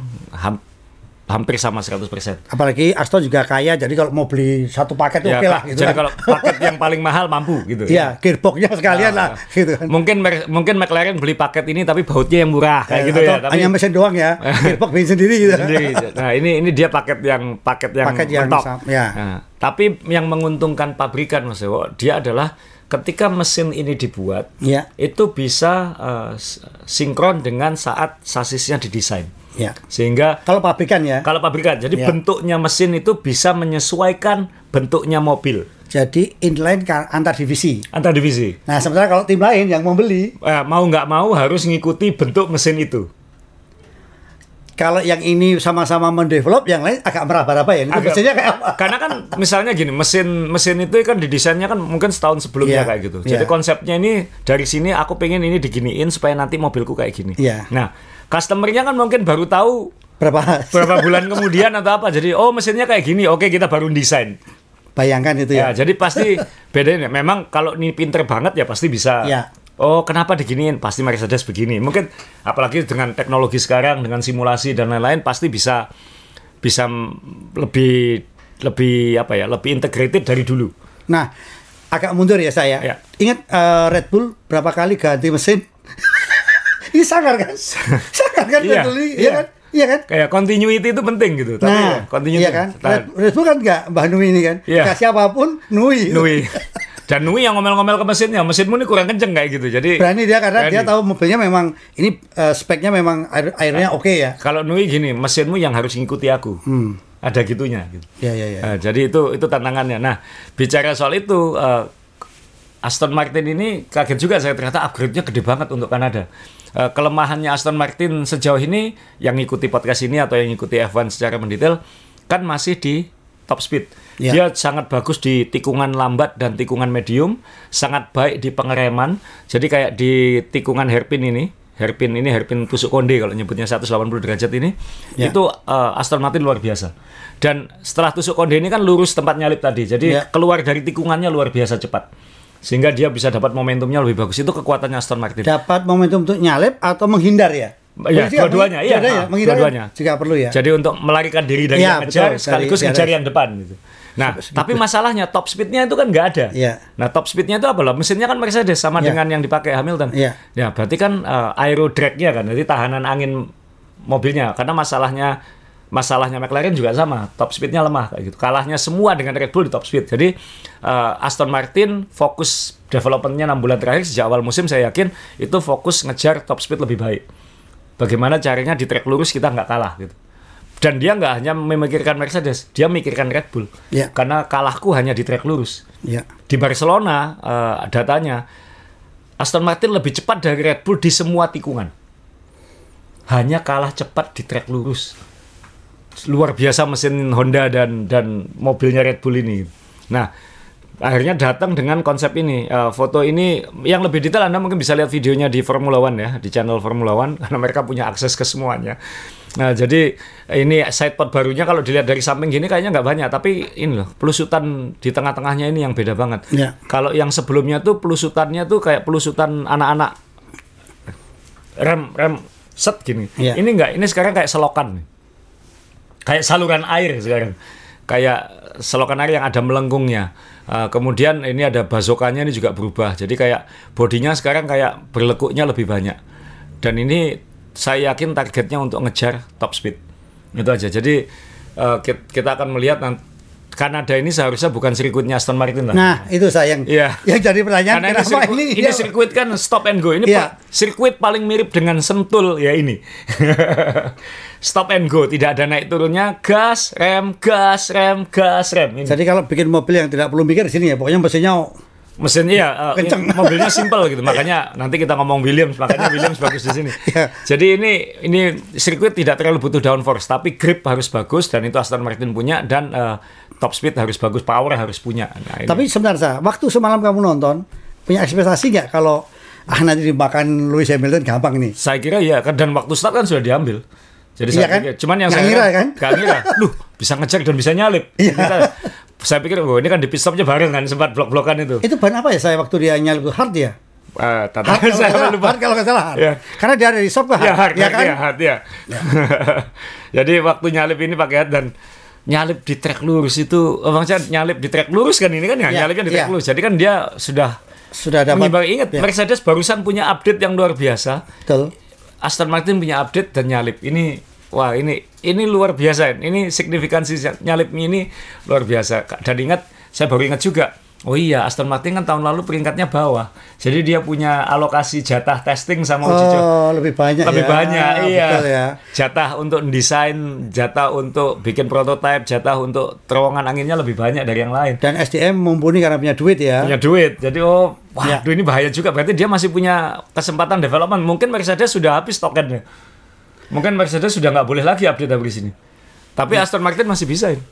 hampir sama 100%. Apalagi Aston juga kaya jadi kalau mau beli satu paket Ya, oke lah Kak, gitu jadi kan. kalau paket yang paling mahal mampu gitu. Iya, gearboxnya sekalian lah gitu kan. Mungkin mungkin McLaren beli paket ini tapi bautnya yang murah kayak Eh, gitu ya. atau hanya mesin doang ya, gearbox bikin sendiri gitu. sendiri. Nah ini ini dia paket yang paket yang Paket yang mentok. sam- ya. Nah, tapi yang menguntungkan pabrikan Mas Dewo, dia adalah ketika mesin ini dibuat, Iya. itu bisa s- sinkron dengan saat sasisnya didesain. Ya. Sehingga Kalau pabrikan ya. kalau pabrikan, jadi Ya. bentuknya mesin itu bisa menyesuaikan bentuknya mobil Jadi inline antar divisi. antar divisi. Nah, sementara kalau tim lain yang membeli, Eh, mau nggak mau harus ngikuti bentuk mesin itu. kalau yang ini sama-sama mendevelop, yang lain agak meraba-raba ya. Itu Agak- mesinnya kayak apa? Karena kan misalnya gini, mesin mesin itu kan didesainnya kan mungkin setahun sebelumnya Iya, kayak gitu. Jadi iya. konsepnya ini dari sini aku pengen ini diginiin supaya nanti mobilku kayak gini. Iya. Nah, customernya kan mungkin baru tahu Berapa? berapa bulan kemudian atau apa. Jadi oh mesinnya kayak gini, oke kita baru desain. Bayangkan itu Ya, ya. jadi pasti bedain. Memang kalau ini pinter banget ya pasti bisa. Iya. Oh, kenapa diginiin? Pasti Mercedes begini. Mungkin apalagi dengan teknologi sekarang dengan simulasi dan lain-lain pasti bisa bisa lebih lebih apa ya? Lebih integrated dari dulu. Nah, agak mundur ya saya. Ya. Ingat eh, Red Bull berapa kali ganti mesin? Ini sangar kan? sangar kan Iya, iya. Iya kan? Iya kan? Kayak continuity itu penting gitu. Tapi ya, Nah, continuity. iya kan? Red, Bull kan enggak Mbah Nui ini kan? Iya. Kasih apa pun, Nui. Nui. Dan Nui yang ngomel-ngomel ke mesinnya, mesinmu ini kurang kenceng kayak gitu. Jadi Berani dia karena dia Berani. tahu mobilnya memang ini eh, speknya memang air, airnya oke ya. kalau Nui gini, mesinmu yang harus ngikuti aku. Hmm. Ada gitunya gitu. Ya ya ya. Nah, jadi itu itu tantangannya. Nah, bicara soal itu eh, Aston Martin ini kaget juga saya ternyata upgrade-nya gede banget untuk Kanada. Eh, kelemahannya Aston Martin sejauh ini yang ngikuti podcast ini atau yang ngikuti F1 secara mendetail kan masih di top speed. Ya. Dia sangat bagus di tikungan lambat dan tikungan medium, sangat baik di pengereman. Jadi kayak di tikungan hairpin ini, hairpin ini hairpin tusuk konde kalau nyebutnya 180 derajat ini, Ya. itu eh, Aston Martin luar biasa. Dan setelah tusuk konde ini kan lurus tempat nyalip tadi. Jadi Ya. keluar dari tikungannya luar biasa cepat. Sehingga dia bisa dapat momentumnya lebih bagus. Itu kekuatannya Aston Martin. Dapat momentum untuk nyalip atau menghindar ya? Juga dua-duanya, iya, ah, menghindar dua-duanya. kan juga perlu ya. Jadi untuk melarikan diri dari Iya, yang ngejar betul, sekaligus dari- ngejar yang depan gitu. Nah, tapi masalahnya top speednya itu kan nggak ada. Iya. Nah, top speednya itu apa loh? Mesinnya kan Mercedes sama Iya. dengan yang dipakai Hamilton. Iya. Ya, berarti kan eh, aero drag-nya kan, jadi tahanan angin mobilnya. Karena masalahnya masalahnya McLaren juga sama, top speednya lemah kayak gitu. Kalahnya semua dengan Red Bull di top speed. Jadi eh, Aston Martin fokus developmentnya 6 bulan terakhir sejak awal musim saya yakin itu fokus ngejar top speed lebih baik. Bagaimana caranya di track lurus kita nggak kalah gitu. Dan dia nggak hanya memikirkan Mercedes, dia mikirkan Red Bull. Iya. Karena kalahku hanya di track lurus. Ya. Di Barcelona eh, datanya Aston Martin lebih cepat dari Red Bull di semua tikungan. Hanya kalah cepat di trek lurus. Luar biasa mesin Honda dan dan mobilnya Red Bull ini. Nah, akhirnya datang dengan konsep ini. Eh, foto ini yang lebih detail Anda mungkin bisa lihat videonya di Formula One ya, di channel Formula One karena mereka punya akses ke semuanya. Nah, jadi ini sidepod barunya kalau dilihat dari samping gini kayaknya nggak banyak, tapi ini loh, pelusutan di tengah-tengahnya ini yang beda banget. Ya. Kalau yang sebelumnya tuh pelusutannya tuh kayak pelusutan anak-anak rem rem set gini. Iya. Ini enggak, ini sekarang kayak selokan. Kayak saluran air sekarang. kayak selokan air yang ada melengkungnya. Uh, kemudian ini ada bazookannya ini juga berubah. Jadi kayak bodinya sekarang kayak berlekuknya lebih banyak. Dan ini saya yakin targetnya untuk ngejar top speed. Itu aja. Jadi uh, kit- kita akan melihat nanti Kanada ini seharusnya bukan sirkuitnya Aston Martin lah. Nah, itu sayang. Iya. Yang jadi pertanyaan Karena ini kenapa sirkuit, ini? ini ya, sirkuit kan stop and go. Ini Iya. pa- sirkuit paling mirip dengan sentul ya ini. stop and go, tidak ada naik turunnya, gas, rem, gas, rem, gas, rem. Ini. Jadi kalau bikin mobil yang tidak perlu mikir di sini ya, pokoknya mesinnya Mesinnya ya, uh, Kenceng. ini mobilnya simple gitu. Makanya nanti kita ngomong Williams, makanya Williams bagus di sini. Iya. Jadi ini ini sirkuit tidak terlalu butuh downforce, tapi grip harus bagus dan itu Aston Martin punya dan uh, top speed harus bagus, power harus punya. Nah, ini. Tapi sebenarnya waktu semalam kamu nonton punya ekspektasi nggak kalau ah nanti dimakan Lewis Hamilton gampang nih? Saya kira ya, kan dan waktu start kan sudah diambil. Jadi Iya saya kan? pikir, cuman yang Nggak saya ngira kan? nggak ngira, luh bisa ngecek dan bisa nyalip. Iya. Kita- saya pikir, oh ini kan di pit stopnya bareng kan, sempat blok-blokan itu. Itu ban apa ya saya waktu dia nyalip hard ya? Tata, Hard kalau saya salah, lupa. hard kalau nggak salah hard. Iya. Karena dia ada di shop kan? Ya, hard, ya hard, kan? ya, hard, ya. Jadi waktu nyalip ini pakai hard dan nyalip di trek lurus itu, oh, maksudnya nyalip di trek lurus kan ini kan ya, Iya, nyalipnya di trek iya. lurus. Jadi kan dia sudah Sudah dapat. mengimbang. Ingat, Ya, Mercedes barusan punya update yang luar biasa. betul. Aston Martin punya update dan nyalip. Ini wah ini ini luar biasa. Ini signifikansi nyalip ini luar biasa. Dan ingat saya baru ingat juga. Oh iya, Aston Martin kan tahun lalu peringkatnya bawah. Jadi dia punya alokasi jatah testing sama uji coba. Oh, lebih banyak Lebih ya. banyak, iya. Betul ya. Jatah untuk desain, jatah untuk bikin prototipe, jatah untuk terowongan anginnya lebih banyak dari yang lain. Dan SDM mumpuni karena punya duit ya. Punya duit. Jadi oh, Ya. waduh ini bahaya juga. Berarti dia masih punya kesempatan development. Mungkin Mercedes sudah habis tokennya. Mungkin Mercedes sudah nggak boleh lagi update dari sini. Tapi Aston Martin masih bisa ini.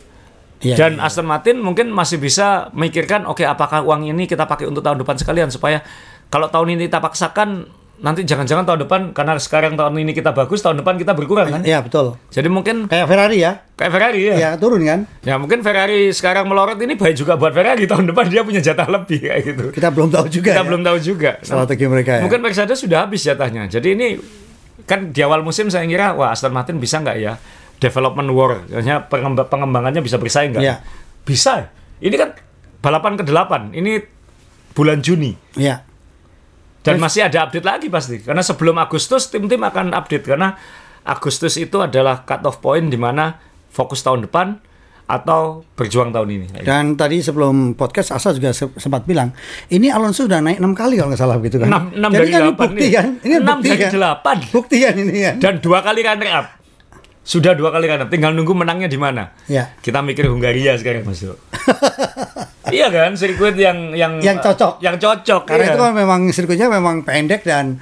Iya, Dan iya. Aston Martin mungkin masih bisa memikirkan, oke apakah uang ini kita pakai untuk tahun depan sekalian supaya kalau tahun ini kita paksakan nanti jangan-jangan tahun depan karena sekarang tahun ini kita bagus tahun depan kita berkurang kan? Iya, betul. Jadi mungkin Kayak Ferrari ya. kayak Ferrari ya. Ya, turun kan? Ya mungkin Ferrari sekarang melorot ini baik juga buat Ferrari tahun depan dia punya jatah lebih kayak gitu. Kita belum tahu juga. Kita ya. belum tahu juga. strategi mereka ya. Mungkin Mercedes sudah habis jatahnya. Jadi ini kan di awal musim saya kira wah Aston Martin bisa nggak ya development war, artinya pengemba- pengembangannya bisa bersaing nggak? Iya. Bisa. Ini kan balapan ke-8. Ini bulan Juni. Iya. Dan masih ada update lagi pasti. Karena sebelum Agustus tim-tim akan update karena Agustus itu adalah cut off point di mana fokus tahun depan atau berjuang tahun ini. Dan tadi sebelum podcast Asa juga se- sempat bilang, ini Alonso sudah naik enam kali kalau nggak salah begitu kan. Enam- enam Jadi dari kan ini delapan bukti nih. kan. Ini Enam bukti dari kan. delapan. Bukti kan ini kan. Dan dua kali runner up. Sudah dua kali runner up. Tinggal nunggu menangnya di mana. Ya. Kita mikir Hungaria sekarang masuk. iya kan, sirkuit yang yang Yang cocok. Yang cocok. Karena iya. itu kan memang sirkuitnya memang pendek dan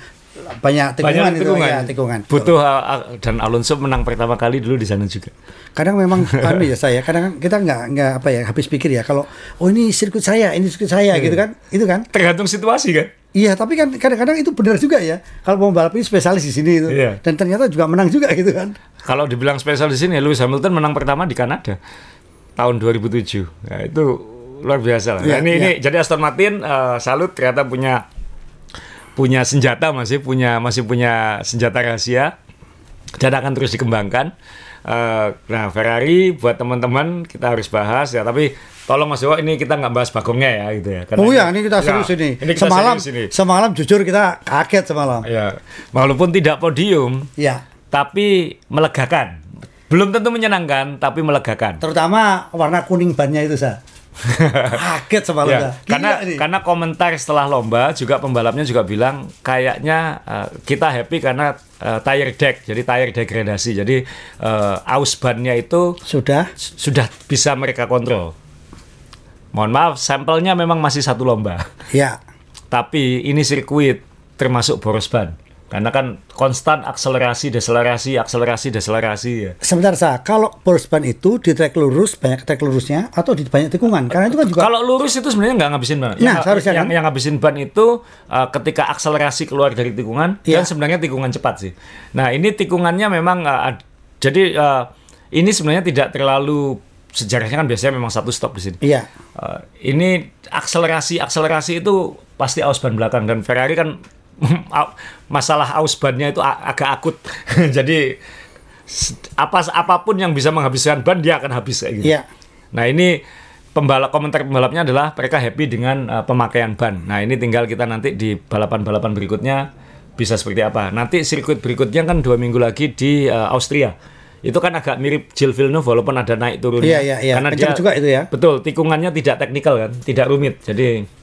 banyak tikungan, banyak itu tikungan. ya, tikungan. Butuh uh, uh, dan Alonso menang pertama kali dulu di sana juga. Kadang memang anu ya saya, kadang kita nggak nggak apa ya habis pikir ya kalau oh ini sirkuit saya, ini sirkuit saya Iya. gitu kan, itu kan. Tergantung situasi kan. Iya, tapi kan kadang-kadang itu benar juga ya. Kalau mau balap ini spesialis di sini itu. Iya. Dan ternyata juga menang juga gitu kan. Kalau dibilang spesial di sini, Lewis Hamilton menang pertama di Kanada tahun 2007. Nah, itu luar biasa lah. Nah, Iya, ini, iya. ini jadi Aston Martin eh, salut ternyata punya punya senjata masih punya masih punya senjata rahasia dan akan terus dikembangkan. Eh, nah Ferrari buat teman-teman kita harus bahas ya tapi tolong Mas Dewa ini kita nggak bahas bagongnya ya gitu ya. Karena oh iya, ini kita Ya, serius ini. Ini kita semalam, serius ini. semalam jujur kita kaget semalam. Ya, walaupun tidak podium Iya. tapi melegakan. Belum tentu menyenangkan tapi melegakan. Terutama warna kuning bannya itu sa. kaget semalam Ya, karena ini. karena komentar setelah lomba juga pembalapnya juga bilang kayaknya eh, kita happy karena eh, tire deck jadi tire degradasi jadi eh, aus bannya itu sudah sudah bisa mereka kontrol. Mohon maaf sampelnya memang masih satu lomba ya tapi ini sirkuit termasuk boros ban karena kan konstan akselerasi deselerasi akselerasi deselerasi ya. sebentar sa kalau boros ban itu di trek lurus banyak trek lurusnya atau di banyak tikungan karena itu kan juga Kalau lurus itu sebenarnya nggak ngabisin ban. Nah, yang, seharusnya yang, kan? yang ngabisin ban itu uh, ketika akselerasi keluar dari tikungan Iya. dan sebenarnya tikungan cepat sih. Nah ini tikungannya memang uh, ad- jadi uh, ini sebenarnya tidak terlalu sejarahnya kan biasanya memang satu stop di sini. iya Uh, ini akselerasi akselerasi itu pasti aus ban belakang dan Ferrari kan masalah aus bannya itu agak akut. jadi apa apa pun yang bisa menghabiskan ban dia akan habis kayak gitu. iya Nah ini pembalap komentar pembalapnya adalah mereka happy dengan uh, pemakaian ban. Nah ini tinggal kita nanti di balapan-balapan berikutnya bisa seperti apa. Nanti sirkuit berikutnya kan dua minggu lagi di uh, Austria. Itu kan agak mirip Gilles Villeneuve walaupun ada naik turunnya. Iya, iya, iya. Karena Kencang dia juga itu ya. Betul, tikungannya tidak teknikal kan, tidak rumit. Jadi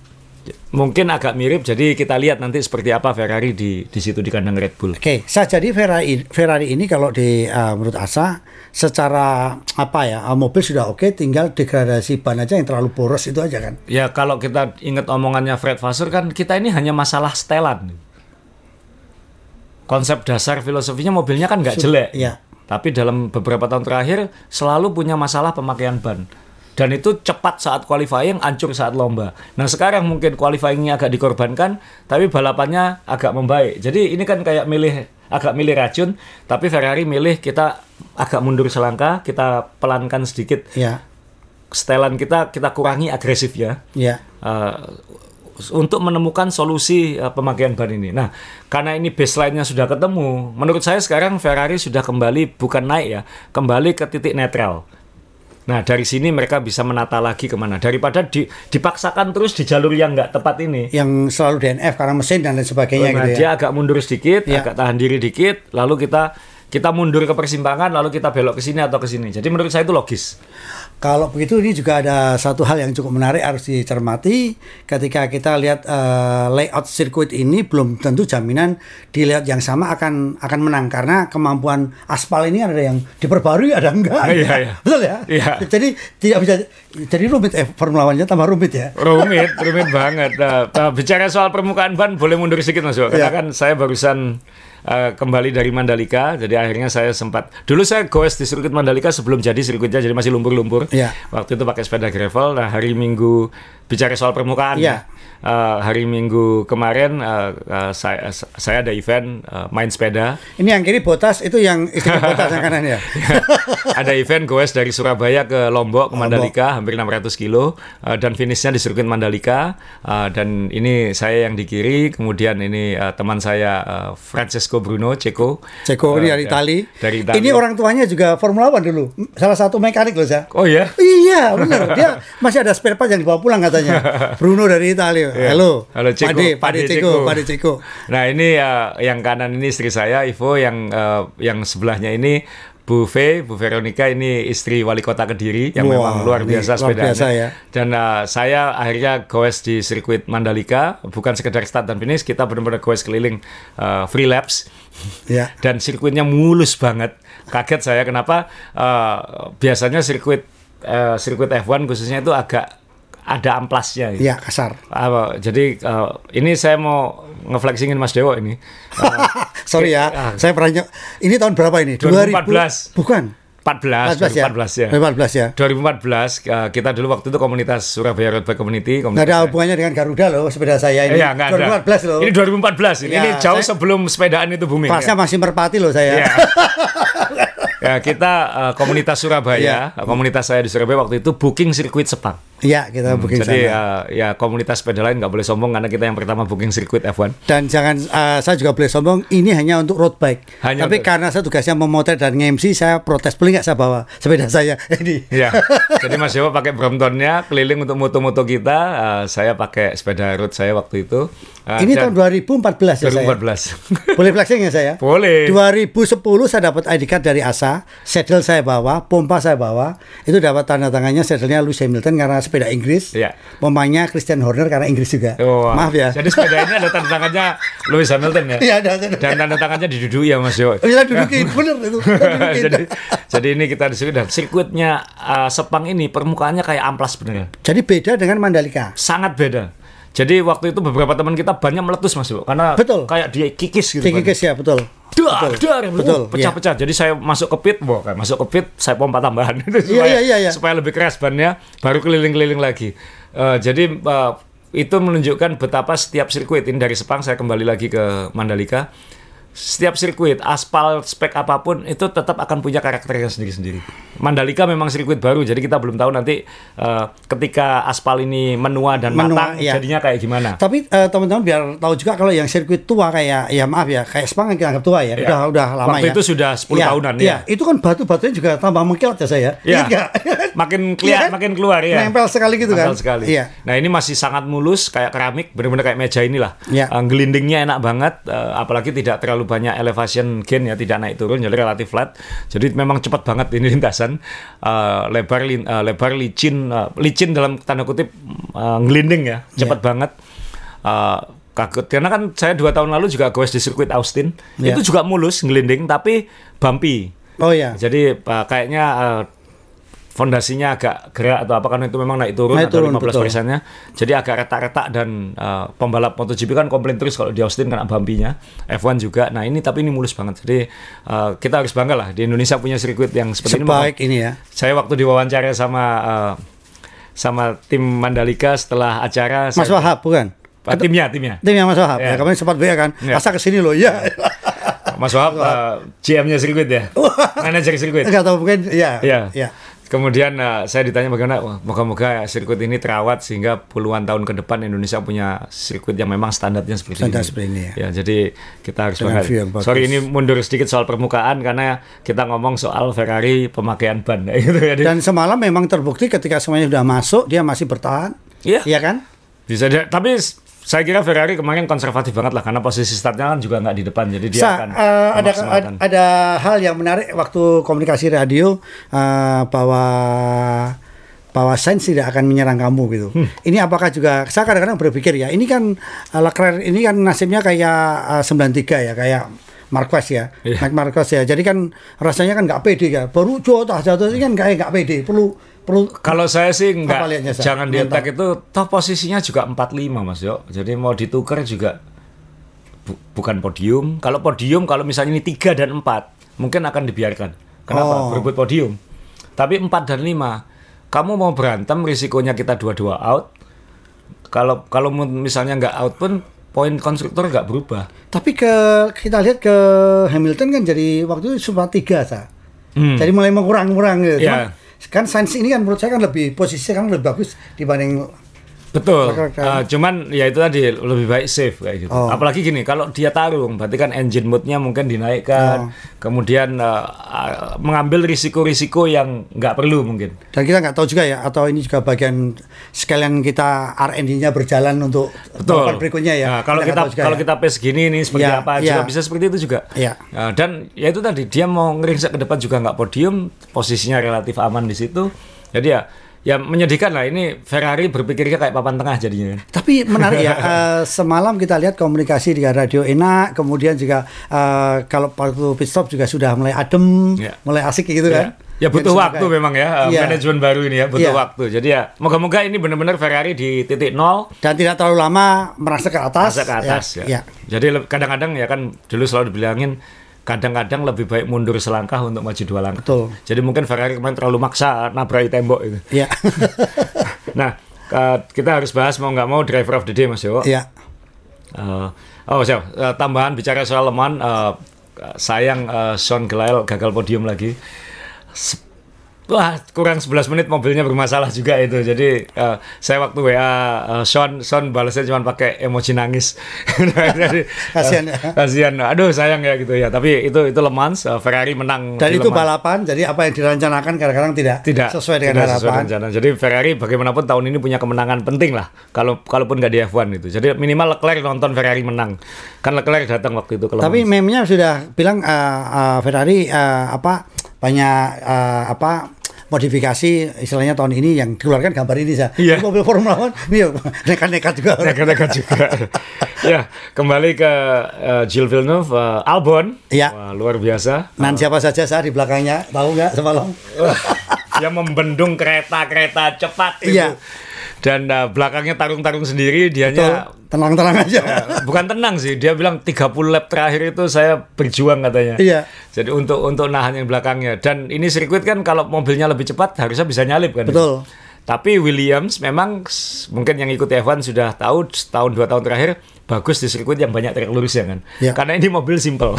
mungkin agak mirip. Jadi kita lihat nanti seperti apa Ferrari di di situ di kandang Red Bull. Oke, saya jadi Ferrari Ferrari ini kalau di uh, menurut Asa secara apa ya uh, mobil sudah oke, tinggal degradasi ban aja yang terlalu boros itu aja kan. Ya kalau kita ingat omongannya Fred Vasseur kan kita ini hanya masalah setelan. Konsep dasar filosofinya mobilnya kan nggak jelek. iya. Tapi dalam beberapa tahun terakhir selalu punya masalah pemakaian ban. Dan itu cepat saat qualifying, ancur saat lomba. Nah sekarang mungkin qualifyingnya agak dikorbankan, tapi balapannya agak membaik. Jadi ini kan kayak milih agak milih racun, tapi Ferrari milih kita agak mundur selangkah, kita pelankan sedikit Ya, setelan kita kita kurangi agresif ya ya. uh, untuk menemukan solusi uh, pemakaian ban ini. Nah, karena ini baseline-nya sudah ketemu, menurut saya sekarang Ferrari sudah kembali bukan naik ya, kembali ke titik netral. Nah, dari sini mereka bisa menata lagi ke mana. Daripada di- dipaksakan terus di jalur yang nggak tepat ini. Yang selalu DNF karena mesin dan lain sebagainya Nah, gitu ya. dia agak mundur sedikit, Ya. agak tahan diri dikit, lalu kita kita mundur ke persimpangan, lalu kita belok ke sini atau ke sini. Jadi menurut saya itu logis. Kalau begitu ini juga ada satu hal yang cukup menarik harus dicermati ketika kita lihat eh, layout sirkuit ini belum tentu jaminan di layout yang sama akan akan menang karena kemampuan aspal ini ada yang diperbarui ada enggak. Iya, iya. Betul ya? Iya. Jadi tidak bisa jadi rumit eh, Formula One-nya tambah rumit ya. rumit, rumit banget. Nah, nah, bicara soal permukaan ban, boleh mundur sedikit mas? Karena Iya. kan saya barusan uh, kembali dari Mandalika, jadi akhirnya saya sempat. Dulu saya goes di sirkuit Mandalika sebelum jadi sirkuitnya, jadi masih lumpur-lumpur. Iya. Waktu itu pakai sepeda gravel. Nah hari Minggu bicara soal permukaan. Iya. Uh, hari Minggu kemarin uh, uh, saya saya ada event uh, main sepeda. Ini yang kiri botas itu yang istri botas yang kanan ya. ada event goes dari Surabaya ke Lombok ke Mandalika hampir 600 kilo uh, dan finishnya di sirkuit Mandalika Uh, dan ini saya yang di kiri kemudian ini uh, teman saya uh, Francesco Bruno Ceko Ceko ini Uh, dari ya, Itali. dari Itali Ini orang tuanya juga Formula One dulu. Salah satu mekanik loh saya. oh ya Iya benar dia masih ada spare part yang dibawa pulang katanya Bruno dari Italia halo Halo, Ceko. Pade Pade Ceko. Pade Ceko Nah ini uh, yang kanan ini istri saya Ivo yang uh, yang sebelahnya ini Bu V, Bu Veronica ini istri wali kota Kediri yang Wah, memang luar biasa luar sepedanya. biasa ya. Dan uh, saya akhirnya goes di sirkuit Mandalika, bukan sekedar start dan finish, kita benar-benar goes keliling uh, free laps. ya Dan sirkuitnya mulus banget. Kaget saya kenapa uh, biasanya sirkuit uh, sirkuit F1 khususnya itu agak ada amplasnya. gitu. ya kasar Apa, jadi uh, ini saya mau ngeflexingin Mas Dewo ini. Uh, sorry ya Ah. saya pernah ini tahun berapa ini 2014. 2000 bukan 14, 14 ya 2014 ya. 2014 ya 2014 uh, kita dulu waktu itu komunitas Surabaya Road Bike Community. komunitas ada hubungannya dengan Garuda loh sepeda saya ini Iya, nggak ada. 2014 loh Ini 2014. Ini, Ya, ini jauh saya- sebelum sepedaan itu booming. kelasnya ya. masih merpati loh saya Iya. ya, kita uh, komunitas Surabaya, Iya. uh, komunitas saya di Surabaya waktu itu booking sirkuit Sepang. Iya, kita booking Jadi sana. uh, ya komunitas sepeda lain nggak boleh sombong karena kita yang pertama booking sirkuit F1. Dan jangan eh, saya juga boleh sombong ini hanya untuk road bike. Hanya Tapi untuk- karena saya tugasnya memotret dan nge-MC saya protes boleh nggak saya bawa sepeda saya ini. Ya, jadi Mas Dewa pakai Bromptonnya keliling untuk moto-moto kita. uh, saya pakai sepeda road saya waktu itu. Uh, ini tahun 2014 ya saya. 2014. Boleh flexing ya saya? Boleh. 2010 saya dapat ID card dari ASA, saddle saya bawa, pompa saya bawa. Itu dapat tanda tangannya saddlenya Lewis Hamilton karena sepeda Inggris. Iya. Pompanya Christian Horner karena Inggris juga. Oh, Maaf ya. Jadi sepeda ini ada tanda tangannya Lewis Hamilton ya. Iya, ada, ada. Dan tanda tangannya didudui ya Mas Dewa. Oh, Kita dudukin, bener itu. Dudukin. jadi, jadi ini kita di sini dan sirkuitnya uh, Sepang ini permukaannya kayak amplas beneran. Jadi beda dengan Mandalika. Sangat beda. Jadi waktu itu beberapa teman kita banyak meletus Mas Dewa karena Betul. kayak dia kikis gitu. kan. Kikis ya, betul. Dar, dar, Betul, uh, pecah-pecah. Jadi saya masuk ke pit, wah, masuk ke pit, saya pompa tambahan itu Iya, supaya, iya, iya, iya. supaya lebih keras bannya, baru keliling-keliling lagi. Eh, jadi eh, itu menunjukkan betapa setiap sirkuit ini dari Sepang saya kembali lagi ke Mandalika. Setiap sirkuit, aspal, spek apa pun itu tetap akan punya karakternya sendiri-sendiri. Mandalika memang sirkuit baru, jadi kita belum tahu nanti eh, ketika aspal ini menua dan Menua, matang iya. jadinya kayak gimana. Tapi eh, teman-teman biar tahu juga kalau yang sirkuit tua kayak ya maaf ya kayak Spang yang kita anggap tua ya, Ya. udah udah lama Waktu ya. itu sudah 10 Iya, tahunan, Iya, ya. itu kan batu-batunya juga tambah mengkilat ya saya. Ya, Ingat nggak? makin Iya kelihatan, kan? makin keluar ya. Nempel sekali gitu Nempel kan. sekali. Iya. Nah ini masih sangat mulus kayak keramik, benar-benar kayak meja inilah. Iya. Eh, gelindingnya enak banget, eh, apalagi tidak terlalu banyak elevation gain ya, tidak naik turun, jadi relatif flat. Jadi memang cepat banget ini lintasan, Eh, lebar lin- eh, lebar licin, eh, licin dalam tanda kutip eh, gelinding ya, cepat banget. Eh, kaget karena kan saya dua tahun lalu juga goes di sirkuit Austin, Iya. itu juga mulus gelinding tapi bumpy. Oh ya. Jadi uh, kayaknya uh, fondasinya agak gerak atau apa karena itu memang naik turun Naik atau turun, 15 betul. persennya. Jadi agak retak-retak dan uh, pembalap MotoGP kan komplain terus kalau di Austin kena bumpy-nya. F1 juga. Nah ini tapi ini mulus banget. Jadi uh, kita harus bangga lah di Indonesia punya sirkuit yang seperti ini. Sebaik ini ya. Saya waktu diwawancara sama uh, sama tim Mandalika setelah acara Mas saya- Wahab bukan? Uh, timnya timnya Timnya Mas Wahab. Iya. Ya, kemarin sempat WA kan. Iya. Asa ke sini loh. Iya. Mas Wahab uh, GM-nya sirkuit ya manajer sirkuit Enggak tahu mungkin ya. Iya. Iya. Kemudian uh, saya ditanya bagaimana, wah, moga-moga sirkuit ini terawat sehingga puluhan tahun ke depan Indonesia punya sirkuit yang memang standarnya seperti Standar ini. seperti ini, ya. Ya, jadi kita harus bangga. Sorry ini mundur sedikit soal permukaan karena kita ngomong soal Ferrari pemakaian ban gitu ya. Dan semalam memang terbukti ketika semuanya sudah masuk dia masih bertahan. Iya. Iya kan? Bisa dia, tapi saya kira Ferrari kemarin konservatif banget lah karena posisi startnya kan juga nggak di depan jadi dia Sa, akan eh, ada, ada ada hal yang menarik waktu komunikasi radio eh, bahwa bahwa Sainz tidak akan menyerang kamu gitu. Hmm. Ini apakah juga saya kadang-kadang berpikir ya, ini kan eh, Leclerc ini kan nasibnya kayak eh, 93 ya, kayak Marquez ya, Iya. Marc Marquez ya. Jadi kan rasanya kan nggak pede ya. Baru jatuh jatuh ini kan kayak nggak pede. Perlu perlu Kalau saya sih Apa nggak, lihatnya, Sa? jangan di attack itu, toh posisinya juga 45 Mas Yo. Jadi mau ditukar juga bu- bukan podium. Kalau podium, kalau misalnya ini 3 dan 4, mungkin akan dibiarkan. Kenapa? Oh. Berebut podium. Tapi 4 dan 5, kamu mau berantem, risikonya kita dua-dua out. Kalau kalau misalnya nggak out pun, poin konstruktor nggak berubah. Tapi ke kita lihat ke Hamilton kan jadi waktu itu cuma tiga sa. Hmm. Jadi mulai mengurang-kurang gitu. Iya. Cuman, kan Sainz ini kan menurut saya kan lebih posisinya kan lebih bagus dibanding Betul. Uh, cuman ya itu tadi lebih baik safe kayak gitu. Oh. Apalagi gini, kalau dia tarung, berarti kan engine moodnya mungkin Oh. dinaikkan, kemudian uh, uh, mengambil risiko-risiko yang nggak perlu mungkin. dan kita nggak tahu juga ya atau ini juga bagian sekalian kita R&D-nya berjalan untuk tahapan berikutnya ya. Nah, kalau kita juga kalau ya. kita pace gini nih seperti Iya, apa iya. juga bisa seperti itu juga. Iya. Uh, dan ya itu tadi dia mau ngeringsek ke depan juga nggak podium, posisinya relatif aman di situ. Jadi ya ya menyedihkan lah ini Ferrari berpikirnya kayak papan tengah jadinya. Tapi menarik ya, eh, semalam kita lihat komunikasi dengan radio enak, kemudian juga eh, kalau waktu pit stop juga sudah mulai adem, Ya. mulai asik gitu kan. Ya, ya butuh Jadi waktu memang ya uh, Iya. manajemen baru ini ya butuh Iya. waktu. Jadi ya moga-moga ini benar-benar Ferrari di titik nol Dan tidak terlalu lama merasa ke atas. masa ke atas ya. ya. Jadi le- kadang-kadang ya kan dulu selalu dibilangin kadang-kadang lebih baik mundur selangkah untuk maju dua langkah. Betul. Jadi mungkin Ferrari kemarin terlalu maksa nabrak tembok itu. Iya. Nah, kita harus bahas mau nggak mau driver of the day Mas Yo. Iya. Eh, oh siap. Eh, tambahan bicara soal Le Mans, eh, sayang eh, Sean Gelael gagal podium lagi. Se- Wah, kurang 11 menit mobilnya bermasalah juga itu. Jadi eh, saya waktu WA eh, Sean Sean balasnya cuma pakai emoji nangis. Jadi, eh, Kasihan ya. Kasihan. Aduh, sayang ya gitu ya. Tapi itu itu Le Mans, eh, Ferrari menang Dan itu Mans. balapan, jadi apa yang direncanakan kadang-kadang tidak, tidak sesuai dengan tidak sesuai harapan. rencana. Jadi Ferrari bagaimanapun tahun ini punya kemenangan penting lah. Kalau kalaupun nggak di F1 itu. Jadi minimal Leclerc nonton Ferrari menang. Kan Leclerc datang waktu itu ke Le Tapi Mans. meme-nya sudah bilang eh, eh, Ferrari eh, apa banyak eh, apa modifikasi istilahnya tahun ini yang dikeluarkan gambar ini saja. Iya. Mobil Formula One, iya, nekat-nekat juga. Nekat-nekat juga. ya, kembali ke eh, Gilles Villeneuve, eh, Albon. Iya. Wah, luar biasa. Nan siapa saja saya di belakangnya, tahu nggak semalam? Dia membendung kereta-kereta cepat itu. Dan eh, belakangnya tarung-tarung sendiri, dianya. Tenang-tenang aja. Ya, bukan tenang sih dia bilang 30 lap terakhir itu saya berjuang katanya Iya. jadi untuk untuk nahan yang belakangnya dan ini sirkuit kan kalau mobilnya lebih cepat harusnya bisa nyalip kan Betul. tapi Williams memang mungkin yang ikut F1 sudah tahu setahun dua tahun terakhir bagus di sirkuit yang banyak trek lurus ya kan. Ya. Karena ini mobil simple.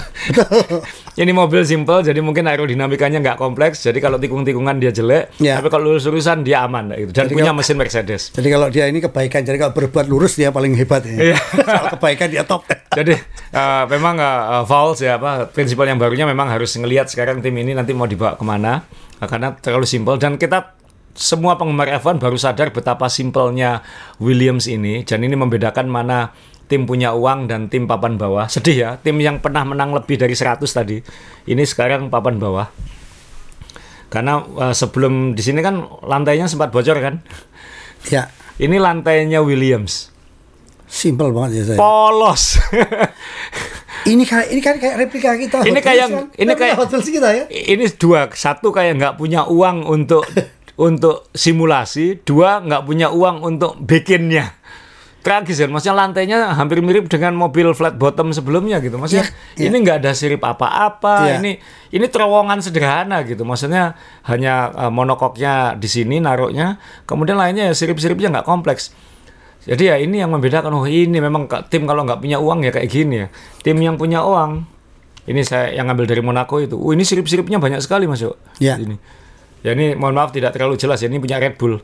ini mobil simple jadi mungkin aerodinamikanya nggak kompleks. Jadi kalau tikung-tikungan dia jelek, Ya. tapi kalau lurus-lurusan dia aman gitu. Dan Jadi punya kalau- mesin Mercedes. Jadi kalau dia ini kebaikan, jadi kalau berbuat lurus dia paling hebat ya. Iya. Soal kebaikan dia top. Jadi eh, memang uh, Vowles ya apa prinsipal yang barunya memang harus ngelihat sekarang tim ini nanti mau dibawa ke mana eh, karena terlalu simpel dan kita semua penggemar F1 baru sadar betapa simpelnya Williams ini dan ini membedakan mana tim punya uang dan tim papan bawah. Sedih ya, tim yang pernah menang lebih dari 100 tadi ini sekarang papan bawah. Karena eh, sebelum di sini kan lantainya sempat bocor kan. Ya, Ini lantainya Williams. simpel banget ya saya. Polos. Ini kayak ini kan kayak replika kita. Ini kayak- kan. ini kayak- Hot Wheels kita ya. ini dua satu kayak nggak punya uang untuk untuk simulasi dua nggak punya uang untuk bikinnya tragis kan maksudnya lantainya hampir mirip dengan mobil flat bottom sebelumnya gitu. Maksudnya Iya, ini nggak ada sirip apa-apa Iya. ini ini terowongan sederhana gitu. Maksudnya hanya eh, monokoknya di sini naruhnya kemudian lainnya ya sirip-siripnya nggak kompleks. Jadi ya ini yang membedakan oh ini memang tim kalau nggak punya uang ya kayak gini ya. Tim yang punya uang ini saya yang ngambil dari Monaco itu oh ini sirip-siripnya banyak sekali masuk Ya. ini. Ya ini mohon maaf tidak terlalu jelas ya ini punya Red Bull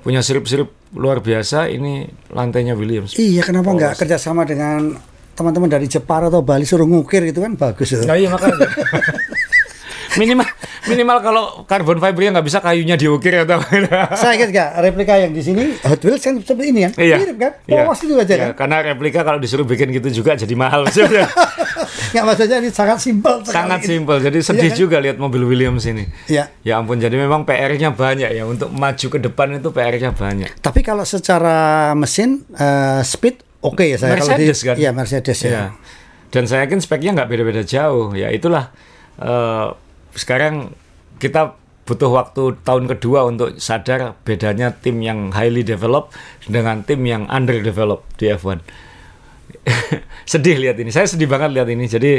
punya sirip-sirip luar biasa ini lantainya Williams Iya, kenapa nggak kerjasama dengan teman-teman dari Jepara atau Bali suruh ngukir gitu kan bagus itu. Nah, iya makanya minimal minimal kalau carbon fibernya nggak bisa kayunya diukir atau Saya ingat nggak replika yang di sini Hot Wheels kan seperti ini ya, Iya. mirip kan? Iya. Polos itu aja Iya, kan? Karena replika kalau disuruh bikin gitu juga jadi mahal. Nggak maksudnya ini sangat simpel. Sangat simpel. Jadi sedih Iya kan? juga lihat mobil Williams ini. Iya. Ya ampun, jadi memang PR-nya banyak ya untuk maju ke depan itu PR-nya banyak. Tapi kalau secara mesin eh, speed oke ya saya kalau di- Mercedes kan? Iya Mercedes ya. Iya. Dan saya yakin speknya nggak beda-beda jauh. Ya itulah eh, sekarang kita butuh waktu tahun kedua untuk sadar bedanya tim yang highly developed dengan tim yang underdeveloped di F1. sedih lihat ini. Saya sedih banget lihat ini. Jadi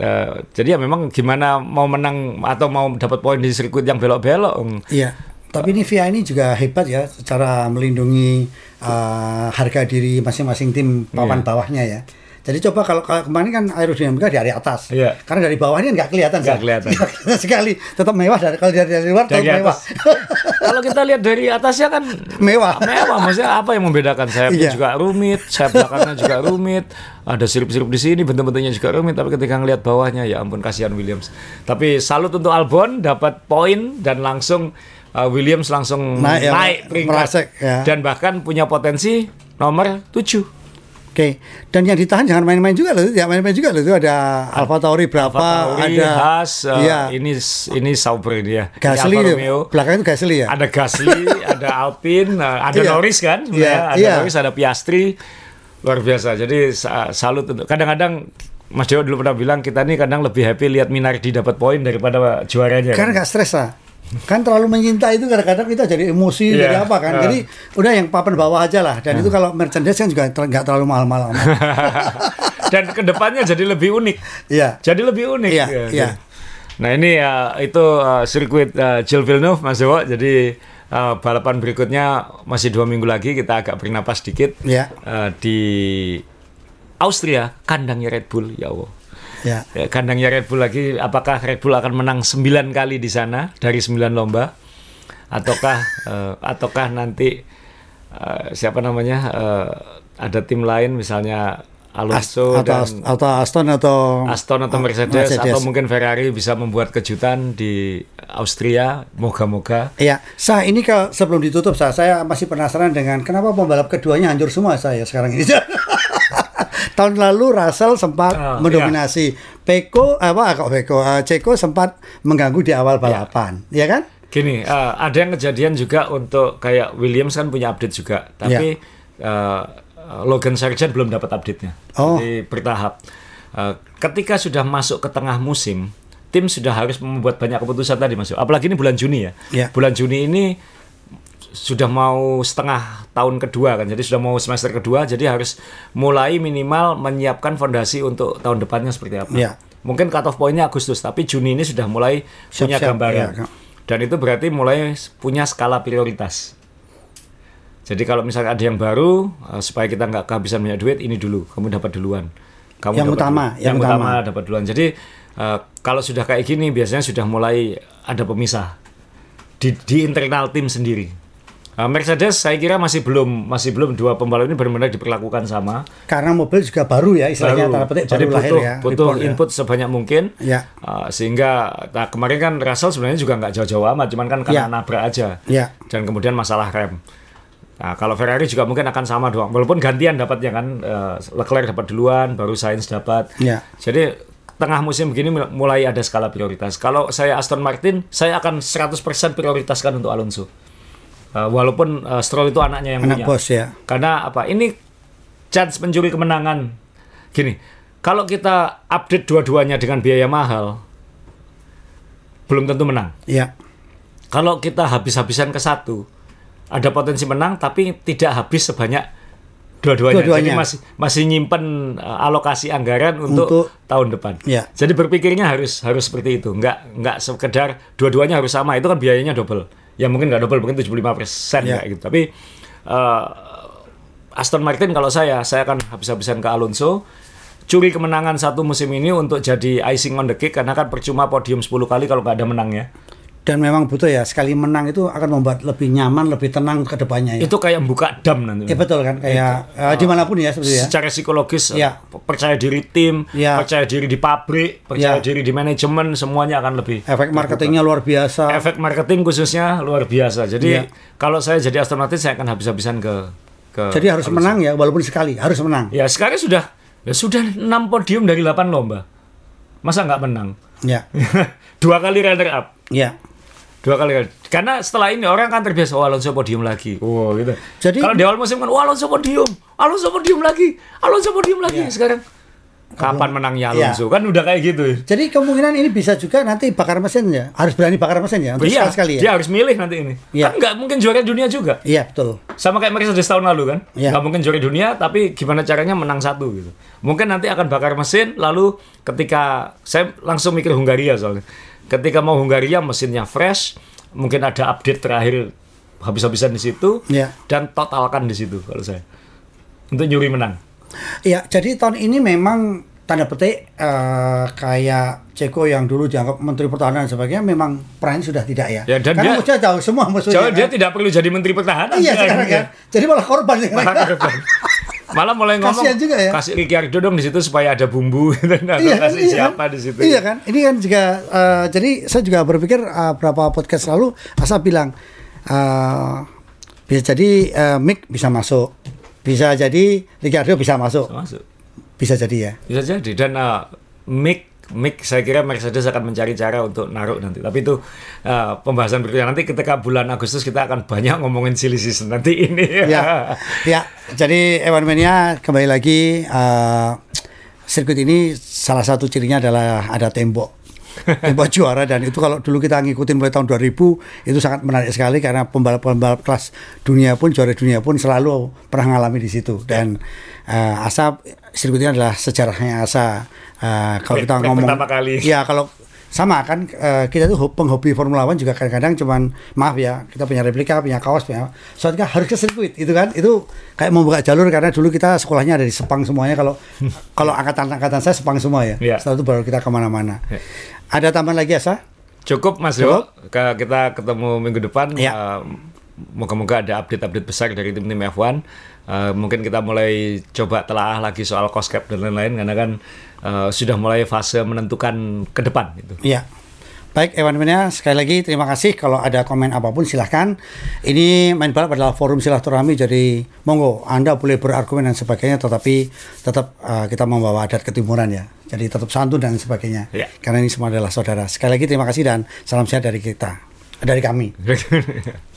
eh, jadi ya memang gimana mau menang atau mau dapat poin di sirkuit yang belok-belok. Iya. Tapi ini VIA ini juga hebat ya secara melindungi eh, harga diri masing-masing tim papan Iya. bawahnya ya. Jadi coba kalau, kalau kemarin kan aerodinamika dari atas, Iya. karena dari bawah ini nggak kelihatan, Nggak kelihatan. Nggak kelihatan sekali. Tetap mewah dari kalau dari, dari luar Dari tetap mewah. atas. Kalau kita lihat dari atasnya kan Mewah. mewah maksudnya apa yang membedakan sayapnya Iya. juga rumit sayap belakangnya juga rumit ada sirip-sirip di sini bentuk-bentuknya juga rumit tapi ketika ngelihat bawahnya ya ampun kasihan Williams tapi salut untuk Albon dapat poin dan langsung uh, Williams langsung Naik naik, ya, peringkat merasek, ya. dan bahkan punya potensi nomor 7 Oke. Dan yang ditahan jangan main-main juga loh. Ya main-main juga loh. Itu ada Alfa Tauri berapa? Tauri, ada Haas, uh, Iya. ini ini Sauber ini ya. Ini Gasly Alfa itu. Romeo. Belakang itu Gasly ya. Ada Gasly, ada Alpine, uh, ada Iya. Norris kan. Iya, ada iya. Norris, ada Piastri, luar biasa. Jadi sa- salut untuk. Kadang-kadang Mas Dewa dulu pernah bilang kita nih kadang lebih happy lihat Minardi dapat poin daripada juaranya. Karena nggak stres lah. Kan terlalu menyintai itu kadang-kadang kita jadi emosi, Iya. jadi apa kan. Ah. Jadi udah yang papan bawah aja lah. Dan itu kalau merchandise kan juga ter- nggak terlalu mahal-mahal. Dan ke depannya jadi lebih unik. Iya. Jadi lebih unik. Iya, Ya, iya. Nah ini ya itu uh, sirkuit uh, Gilles Villeneuve Mas Dewa. Jadi uh, balapan berikutnya masih dua minggu lagi kita agak bernapas dikit Iya. Uh, di Austria kandangnya Red Bull ya Allah. Ya. Ya, kandangnya Red Bull lagi, apakah Red Bull akan menang 9 kali di sana dari 9 lomba? Ataukah eh, ataukah nanti eh, siapa namanya eh, ada tim lain misalnya Alonso atau, dan atau Aston atau Aston atau Mercedes, atau mungkin Ferrari bisa membuat kejutan di Austria, moga-moga. Iya, saya ini kalau sebelum ditutup saya, saya masih penasaran dengan kenapa pembalap keduanya hancur semua saya sekarang ini. Tahun lalu Russell sempat Ah, mendominasi, Peko apa kok Peko, eh, Ceko sempat mengganggu di awal balapan, ya kan? Gini, eh, ada yang kejadian juga untuk kayak Williams kan punya update juga, tapi eh, Logan Sargent belum dapat update-nya. Oh. Jadi bertahap. Eh, ketika sudah masuk ke tengah musim, tim sudah harus membuat banyak keputusan tadi masuk. Apalagi ini bulan Juni ya. Ya. Bulan Juni ini sudah mau setengah tahun kedua kan, jadi sudah mau semester kedua, jadi harus mulai minimal menyiapkan fondasi untuk tahun depannya seperti apa. Ya. Mungkin cut off pointnya Agustus, tapi Juni ini sudah mulai punya Siap-siap, gambaran. ya. Dan itu berarti mulai punya skala prioritas. Jadi kalau misalnya ada yang baru, uh, supaya kita nggak kehabisan banyak duit, ini dulu, kamu dapat duluan. Kamu Yang dapat utama, dulu- yang yang, utama. utama dapat duluan. Jadi uh, kalau sudah kayak gini, biasanya sudah mulai ada pemisah di, di internal tim sendiri. Uh, Mercedes saya kira masih belum masih belum dua pembalap ini benar-benar diperlakukan sama. Karena mobil juga baru ya istilahnya Baru. petik Jadi baru lahir butuh, ya. butuh report ya. input sebanyak mungkin. Ya. Uh, sehingga nah, kemarin kan Russell sebenarnya juga nggak jauh-jauh amat, cuman kan Ya. karena nabrak aja. Ya. Dan kemudian masalah rem. Nah, kalau Ferrari juga mungkin akan sama doang. Walaupun gantian dapatnya kan, uh, Leclerc dapat duluan, baru Sainz dapat. Ya. Jadi tengah musim begini mul- mulai ada skala prioritas. Kalau saya Aston Martin, saya akan 100% prioritaskan untuk Alonso. Uh, walaupun uh, Stroll itu anaknya yang Anak punya. bos ya. Karena apa? Ini chance mencuri kemenangan. Gini, kalau kita update dua-duanya dengan biaya mahal, belum tentu menang. Ya. Kalau kita habis-habisan ke satu, ada potensi menang, tapi tidak habis sebanyak dua-duanya. Dua-duanya. Jadi masih masih nyimpen uh, alokasi anggaran untuk, Untuk- tahun depan. Ya. Jadi berpikirnya harus harus seperti itu, nggak nggak sekedar dua-duanya harus sama. Itu kan biayanya double. Ya mungkin nggak double, mungkin 75 persen Ya. gitu. Tapi uh, Aston Martin kalau saya, saya akan habis-habisan ke Alonso. Curi kemenangan satu musim ini untuk jadi icing on the cake karena kan percuma podium 10 kali kalau nggak ada menangnya. Dan memang butuh ya sekali menang itu akan membuat lebih nyaman, lebih tenang ke depannya ya. Itu kayak membuka dam nanti. Ya betul kan kayak eh, di mana pun ya seperti ya. Secara psikologis Ya. percaya diri tim, Ya. percaya diri di pabrik, percaya Ya. diri di manajemen, semuanya akan lebih Efek marketingnya luar biasa. efek marketing khususnya luar biasa. Jadi Iya. kalau saya jadi Aston Martin saya akan habis-habisan ke ke Jadi harus menang ya walaupun sekali harus menang. Ya sekarang sudah ya sudah 6 podium dari 8 lomba. Masa nggak menang? Ya. Dua kali runner up. Ya. Dua kali karena setelah ini orang kan terbiasa oh Alonso podium lagi. Oh gitu. Jadi- kalau di awal musim kan oh Alonso podium, Alonso podium lagi, Alonso podium lagi. Iya. Sekarang kapan menangnya Iya. Alonso? Kan udah kayak gitu. Jadi kemungkinan ini bisa juga nanti bakar mesin ya. Harus berani bakar mesin ya untuk Iya, sekali-sekali dia ya. harus milih nanti ini. Iya. Kan nggak mungkin juara dunia juga. Iya, betul. Sama kayak Mercedes tahun lalu kan. Iya. Nggak mungkin juara dunia, tapi gimana caranya menang satu gitu. Mungkin nanti akan bakar mesin, lalu ketika saya langsung mikir Hungaria soalnya. Ketika mau Hungaria mesinnya fresh, mungkin ada update terakhir habis-habisan di situ, Iya. dan totalkan di situ kalau saya. Untuk nyuri menang. Iya, jadi tahun ini memang tanda petik eh, kayak Ceko yang dulu dianggap Menteri Pertahanan dan sebagainya memang perannya sudah tidak ya. Ya, dan Karena dia- musuhnya jauh semua musuhnya. Jauh dia kan. tidak perlu jadi Menteri Pertahanan. Iya dia sekarang kan. Jadi malah korban. Malah korban. Malah mulai ngomong Kasihan juga ya. kasih Ricciardo dong di situ supaya ada bumbu nah, iya, kan, kasih iya siapa kan? di situ. Iya kan? Ini kan juga eh, jadi saya juga berpikir eh, berapa podcast lalu Asa bilang eh, bisa jadi eh, Mick bisa masuk. Bisa jadi Ricardo bisa masuk. Masuk. Bisa jadi ya. Bisa jadi dan uh, Mick Mick saya kira Mercedes akan mencari cara untuk naruh nanti. Tapi itu uh, pembahasan berikutnya nanti ketika bulan Agustus kita akan banyak ngomongin silly season nanti ini. ya, ya. Jadi Ewan Mania kembali lagi eh, sirkuit ini salah satu cirinya adalah ada tembok. Tembok juara dan itu kalau dulu kita ngikutin mulai tahun 2000 itu sangat menarik sekali karena pembalap-pembalap kelas dunia pun juara dunia pun selalu pernah mengalami di situ dan eh, Asa ini adalah sejarahnya Asa Eh, kalau kita ngomong pertama kali. ya kalau sama kan eh, kita tuh ho- penghobi Formula One juga kadang-kadang cuman maaf ya kita punya replika punya kaos punya soalnya harus ke sirkuit itu kan itu kayak membuka jalur karena dulu kita sekolahnya ada di Sepang semuanya kalau kalau angkatan-angkatan saya Sepang semua ya Iya. setelah itu baru kita ke mana-mana Iya. ada tambahan lagi Asa Cukup Mas Cukup. Jo. Ke- Kita ketemu minggu depan. Ya. Uh, Moga-moga ada update-update besar dari tim-tim F1. Uh, mungkin kita mulai coba telaah lagi soal cost cap dan lain-lain karena kan uh, sudah mulai fase menentukan ke depan gitu. Iya. Baik, Ewan Mania, sekali lagi terima kasih. Kalau ada komen apa pun silahkan. Ini main balap adalah forum silaturahmi, jadi monggo Anda boleh berargumen dan sebagainya, tetapi tetap uh, kita membawa adat ketimuran ya. Jadi tetap santun dan sebagainya. Iya. Karena ini semua adalah saudara. Sekali lagi terima kasih dan salam sehat dari kita, dari kami.